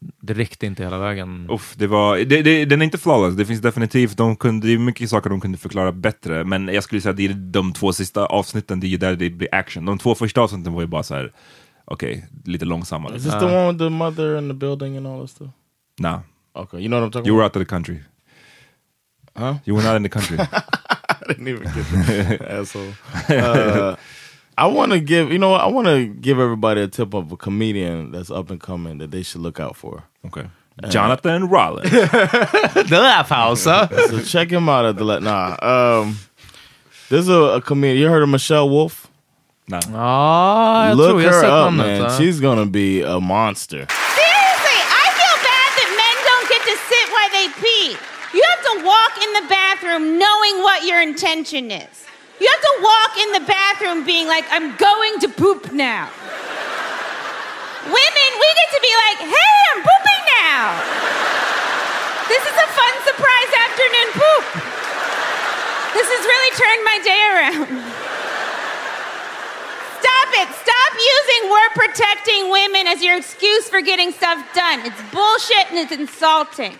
Speaker 1: det räckte inte hela vägen.
Speaker 4: Uff, det var, det, det, den är inte flawless, det finns definitivt, de kunde, det är mycket saker de kunde förklara bättre, men jag skulle säga att det är de två sista avsnitten, det är ju där det blir action. De två första avsnitten var ju bara så här, okej, lite långsammare.
Speaker 3: Is this the one with the mother and the building and all that stuff?
Speaker 4: Nah.
Speaker 3: Okay, you know what I'm talking
Speaker 4: You were
Speaker 3: about?
Speaker 4: out of the country.
Speaker 3: Huh?
Speaker 4: You were not in the country. (laughs)
Speaker 3: I didn't even get that (laughs) asshole. Uh, I want to give you know I want to give everybody a tip of a comedian that's up and coming that they should look out for.
Speaker 4: Okay. Jonathan Rollins.
Speaker 1: det där pausa.
Speaker 3: so check him out at the let. Nah, um, there's a, a comedian. You heard of Michelle Wolf?
Speaker 4: Nah.
Speaker 1: Ja, jag
Speaker 3: Look
Speaker 1: tror
Speaker 3: her up,
Speaker 1: namnet.
Speaker 3: man.
Speaker 1: ja.
Speaker 3: She's gonna be a monster.
Speaker 7: Seriously, I feel bad that men don't get to sit while they pee. You have to walk in the bathroom knowing what your intention is. You have to walk in the bathroom being like, I'm going to poop now. Women, we get to be like, hey, I'm pooping now. This is a fun surprise afternoon poop. This has really turned my day around. Stop it. Stop using we're protecting women as your excuse for getting stuff done. It's bullshit and it's insulting.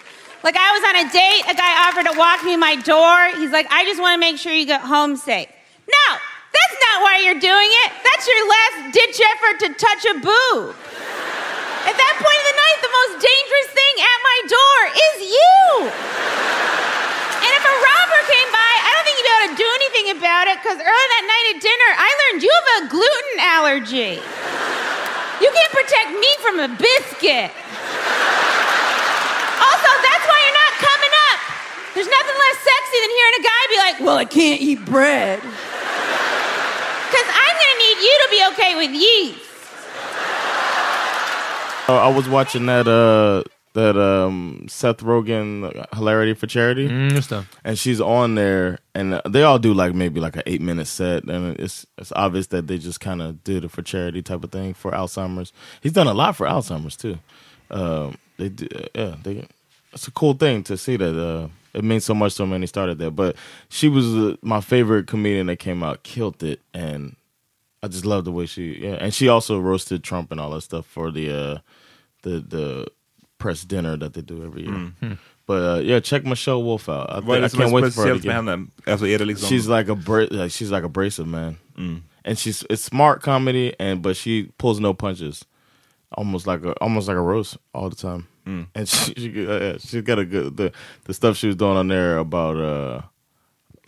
Speaker 7: Like I was on a date, a guy offered to walk me my door. He's like, I just want to make sure you get home safe. No, that's not why you're doing it. That's your last ditch effort to touch a boob. At that point of the night, the most dangerous thing at my door is you. And if a robber came by, I don't think you'd be able to do anything about it because earlier that night at dinner, I learned you have a gluten allergy. You can't protect me from a biscuit. Also, that's why you're not coming up. There's nothing less sexy than hearing a guy be like, Well, I can't eat bread. Because I'm going to need you to be okay with yeast.
Speaker 3: Uh, I was watching that uh that um Seth Rogen hilarity for charity,
Speaker 1: Mm, just
Speaker 3: and she's on there, and they all do like maybe like an eight minute set, and it's it's obvious that they just kind of did it for charity type of thing for Alzheimer's. He's done a lot for Alzheimer's too. Um, they do, yeah, they. It's a cool thing to see that. Uh, it means so much to him, and he started there. But she was uh, my favorite comedian that came out, killed it, and I just love the way she yeah, and she also roasted Trump and all that stuff for the uh the the press dinner that they do every year.
Speaker 4: Mm.
Speaker 3: But uh, yeah, check Michelle Wolf out. I,
Speaker 4: Vad är
Speaker 3: I
Speaker 4: det som är
Speaker 3: can't wait for her to
Speaker 4: speciellt med henne? Alltså är det liksom...
Speaker 3: She's like a bra- like, she's like abrasive man,
Speaker 4: Mm.
Speaker 3: and she's it's smart comedy, and but she pulls no punches, almost like a almost like a roast all the time.
Speaker 4: Mm.
Speaker 3: And (laughs) she, she uh, yeah, she's got a good the the stuff she was doing on there about uh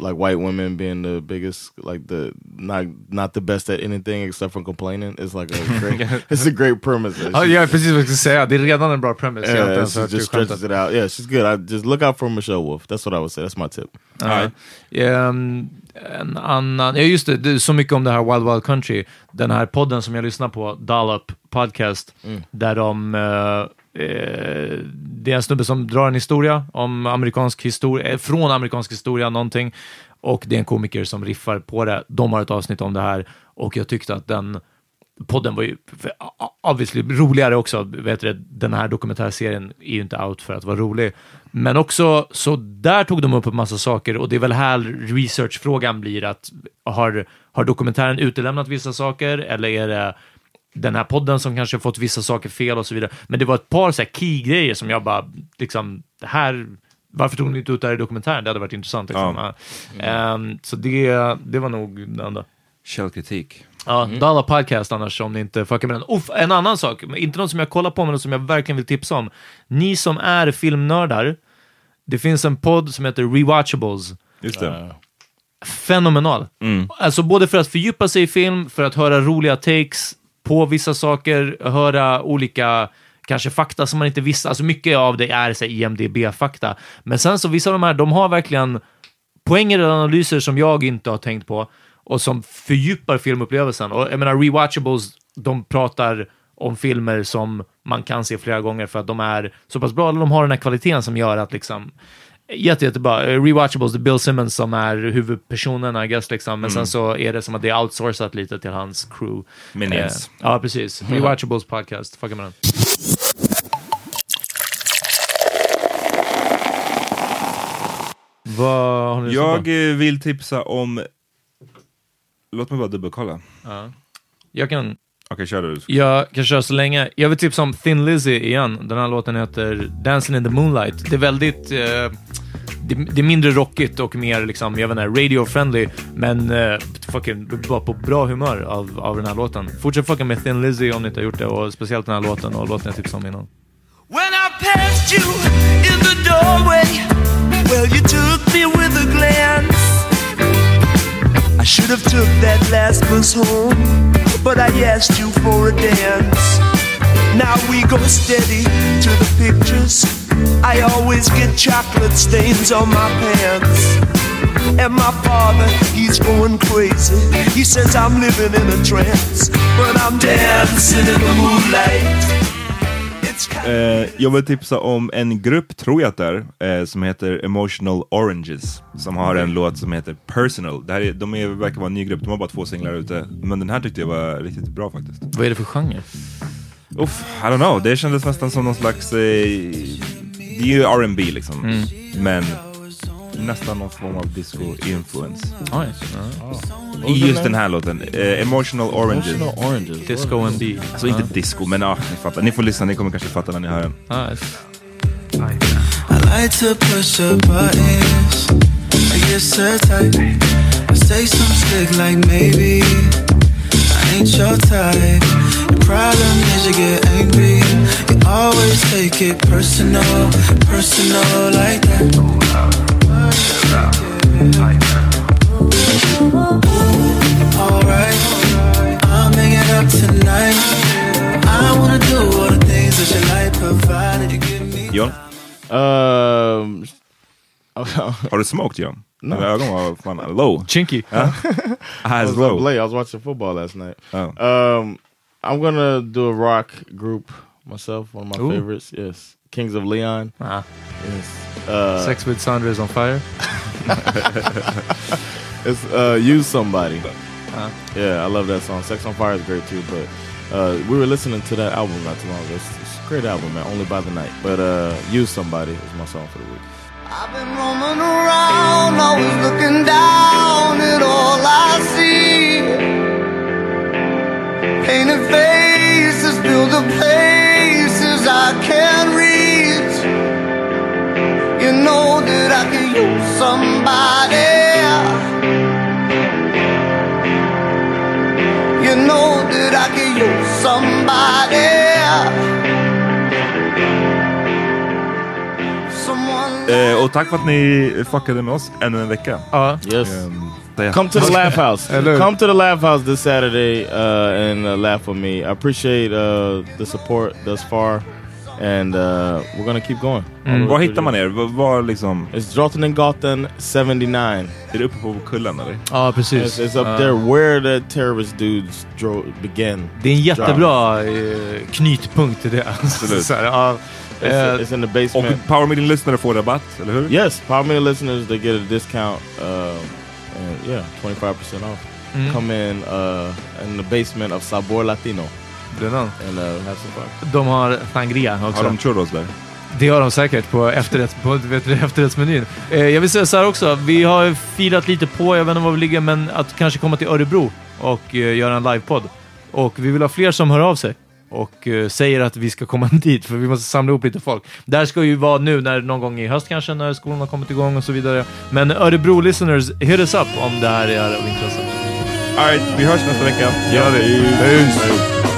Speaker 3: like white women being the biggest like the not not the best at anything except for complaining. It's like a (laughs) great it's a great premise.
Speaker 1: Ja, jag är precis vad jag skulle säga. Det är redan en bra premise. Jag har inte
Speaker 3: Yeah,
Speaker 1: ens
Speaker 3: she just
Speaker 1: det skämtet.
Speaker 3: stretches it out. Yeah, she's good. I just look out for Michelle Wolf. That's what I would say. That's my tip.
Speaker 1: Ja. Ehm, en annan, ja just det, det är så mycket om det här Wild Wild Country. Den här podden som jag lyssnar på, Dollop Podcast,
Speaker 3: Mm.
Speaker 1: där de, eh, Eh, det är en snubbe som drar en historia om amerikansk historia, eh, från amerikansk historia någonting, och det är en komiker som riffar på det. De har ett avsnitt om det här, och jag tyckte att den podden var ju obviously roligare också. Vet du, den här dokumentärserien är ju inte out för att vara rolig. Men också, så där tog de upp en massa saker och det är väl här researchfrågan blir att har, har dokumentären utelämnat vissa saker eller är det den här podden som kanske fått vissa saker fel och så vidare. Men det var ett par så här key-grejer som jag bara, liksom, det här varför tog ni inte ut det här i dokumentären? Det hade varit intressant. Liksom.
Speaker 4: Ja.
Speaker 1: Ja. Ehm, så det, det var nog det enda.
Speaker 4: Källkritik.
Speaker 1: Ja,
Speaker 3: Mm.
Speaker 1: Dalla Podcast annars om ni inte fuckar med den. Uff, en annan sak, inte något som jag kollar på men något som jag verkligen vill tipsa om. Ni som är filmnördar, det finns en podd som heter Rewatchables.
Speaker 4: Just det.
Speaker 1: Fenomenal.
Speaker 4: Mm.
Speaker 1: Alltså både för att fördjupa sig i film, för att höra roliga takes på vissa saker, höra olika kanske fakta som man inte visste. Alltså mycket av det är så IMDB-fakta. Men sen så vissa av de här, de har verkligen poänger eller analyser som jag inte har tänkt på och som fördjupar filmupplevelsen. Och jag menar, rewatchables, de pratar om filmer som man kan se flera gånger för att de är så pass bra, eller de har den här kvaliteten som gör att liksom Jätte, jättebra. Rewatchables, det är Bill Simmons som är huvudpersonen, I guess, liksom. men
Speaker 4: Mm.
Speaker 1: sen så är det som att det är outsourcat lite till hans crew.
Speaker 4: Minions.
Speaker 1: Eh, ja, precis. Rewatchables podcast, fucka med den. Vad har ni på?
Speaker 4: Jag eh, vill tipsa om... Låt mig bara dubbelkolla.
Speaker 1: Ja. Jag kan,
Speaker 4: Okej, kör du.
Speaker 1: jag kan köra så länge. Jag vill tipsa om Thin Lizzy igen. Den här låten heter Dancing in the Moonlight. Det är väldigt... Eh, det, det är mindre rockigt och mer liksom, jag vet inte, radio-friendly, men uh, fucking bara på bra humör av, av den här låten. Fortsätt fucka med Thin Lizzy om ni inte har gjort det, och speciellt den här låten och låten jag tipsade om innan.
Speaker 8: When I passed you in the doorway, well, you took me with a glance. I should have took that last bus home, but I asked you for a dance. Now we go steady to the pictures. I always get chocolate stains on my pants. And my father, he's going crazy. He says I'm living in a trance, but I'm dancing in the moonlight.
Speaker 4: Eh, jag vill tipsa om en grupp, tror jag att det är, eh, som heter Emotional Oranges. Som har en låt som heter Personal. Det här är, de är, verkar vara en ny grupp, de har bara två singlar ute. Men den här tyckte jag var riktigt bra faktiskt.
Speaker 1: Vad är det för genre?
Speaker 4: Uff, I don't know. Det kändes nästan som någon slags... Eh, det är ju R&B liksom.
Speaker 1: Mm.
Speaker 4: Men nästan någon form av disco-influence.
Speaker 1: Oj.
Speaker 4: I just den här låten. Eh, Emotional Oranges.
Speaker 3: Emotional Oranges.
Speaker 1: Disco and B.
Speaker 4: Alltså inte disco, men ja, ni fattar. Ni får lyssna, ni kommer kanske fatta när ni hör den.
Speaker 8: I like to push up buttons. I get so tight. I say some slick like maybe I ain't your type. The problem is you get angry. You always take it personal, personal like that. Alright, I'm hanging up tonight. I wanna do all the things that you like, provided you give me.
Speaker 4: John?
Speaker 3: Um, (laughs)
Speaker 4: Har du smoked John?
Speaker 3: No.
Speaker 4: Dina ögon var fan low.
Speaker 1: Chinky.
Speaker 4: Ja. (laughs)
Speaker 3: I
Speaker 4: Eyes
Speaker 3: was
Speaker 4: low.
Speaker 3: up late. I was watching football last night.
Speaker 4: Oh.
Speaker 3: Um, I'm gonna do a rock group myself. One of my
Speaker 1: Ooh.
Speaker 3: favorites. Yes, Kings of Leon.
Speaker 1: Ah.
Speaker 3: Yes. Uh,
Speaker 1: Sex with Sandra is on fire. (laughs) (laughs)
Speaker 3: it's uh, use somebody.
Speaker 1: Ah.
Speaker 3: Yeah, I love that song. Sex on Fire is great too. But uh, we were listening to that album not too long ago. It's, it's a great album, man. Only by the night. But uh, use somebody is my song for the week.
Speaker 8: I've been roaming around, always looking down at all I see. Painted faces fill the places I can't reach. You know that I could use somebody. You know that I could use somebody.
Speaker 4: Eh, och tack för att ni fuckade med oss ännu en vecka.
Speaker 1: Ja.
Speaker 3: Yes.
Speaker 4: Um,
Speaker 3: Come to the Laugh House. (laughs) Come to the Laugh House this Saturday uh, and uh, laugh with me. I appreciate uh, the support thus far, and uh, we're gonna keep going.
Speaker 1: Mm.
Speaker 4: Var hittar man er? Var, var liksom...
Speaker 3: It's Drottninggatan 79.
Speaker 4: Är det uppe på kullen eller?
Speaker 1: Ja, precis.
Speaker 3: It's, it's up
Speaker 1: Ja.
Speaker 3: there where the terrorist dudes began.
Speaker 1: Det är en jättebra eh, knytpunkt till det. (laughs)
Speaker 4: Absolut.
Speaker 1: Så här,
Speaker 3: It's,
Speaker 1: eh,
Speaker 3: it's in the
Speaker 4: Och
Speaker 3: basement.
Speaker 4: Power Meeting-lyssnare får rabatt, eller hur?
Speaker 3: Yes, Power Media listeners they get a discount. Uh, and yeah, twenty five percent off.
Speaker 1: Mm.
Speaker 3: Come in uh, in the basement of Sabor Latino
Speaker 1: det är någon.
Speaker 3: and uh, have some fun.
Speaker 1: De har sangria också.
Speaker 4: Har de churros där?
Speaker 1: Det har de säkert på, efterrätt, på vet du, efterrättsmenyn. Eh, jag vill säga så här också, vi har firat lite på, jag vet inte var vi ligger, men att kanske komma till Örebro och eh, göra en livepodd. Och vi vill ha fler som hör av sig. Och eh, säger att vi ska komma (laughs) dit för vi måste samla ihop lite folk. Där ska ju vara nu när någon gång i höst kanske när skolan har kommit igång och så vidare. Men Örebro listeners, hit us up om det här är av intresse.
Speaker 4: Alright, vi hörs nästa vecka.
Speaker 1: gör vi. Peace.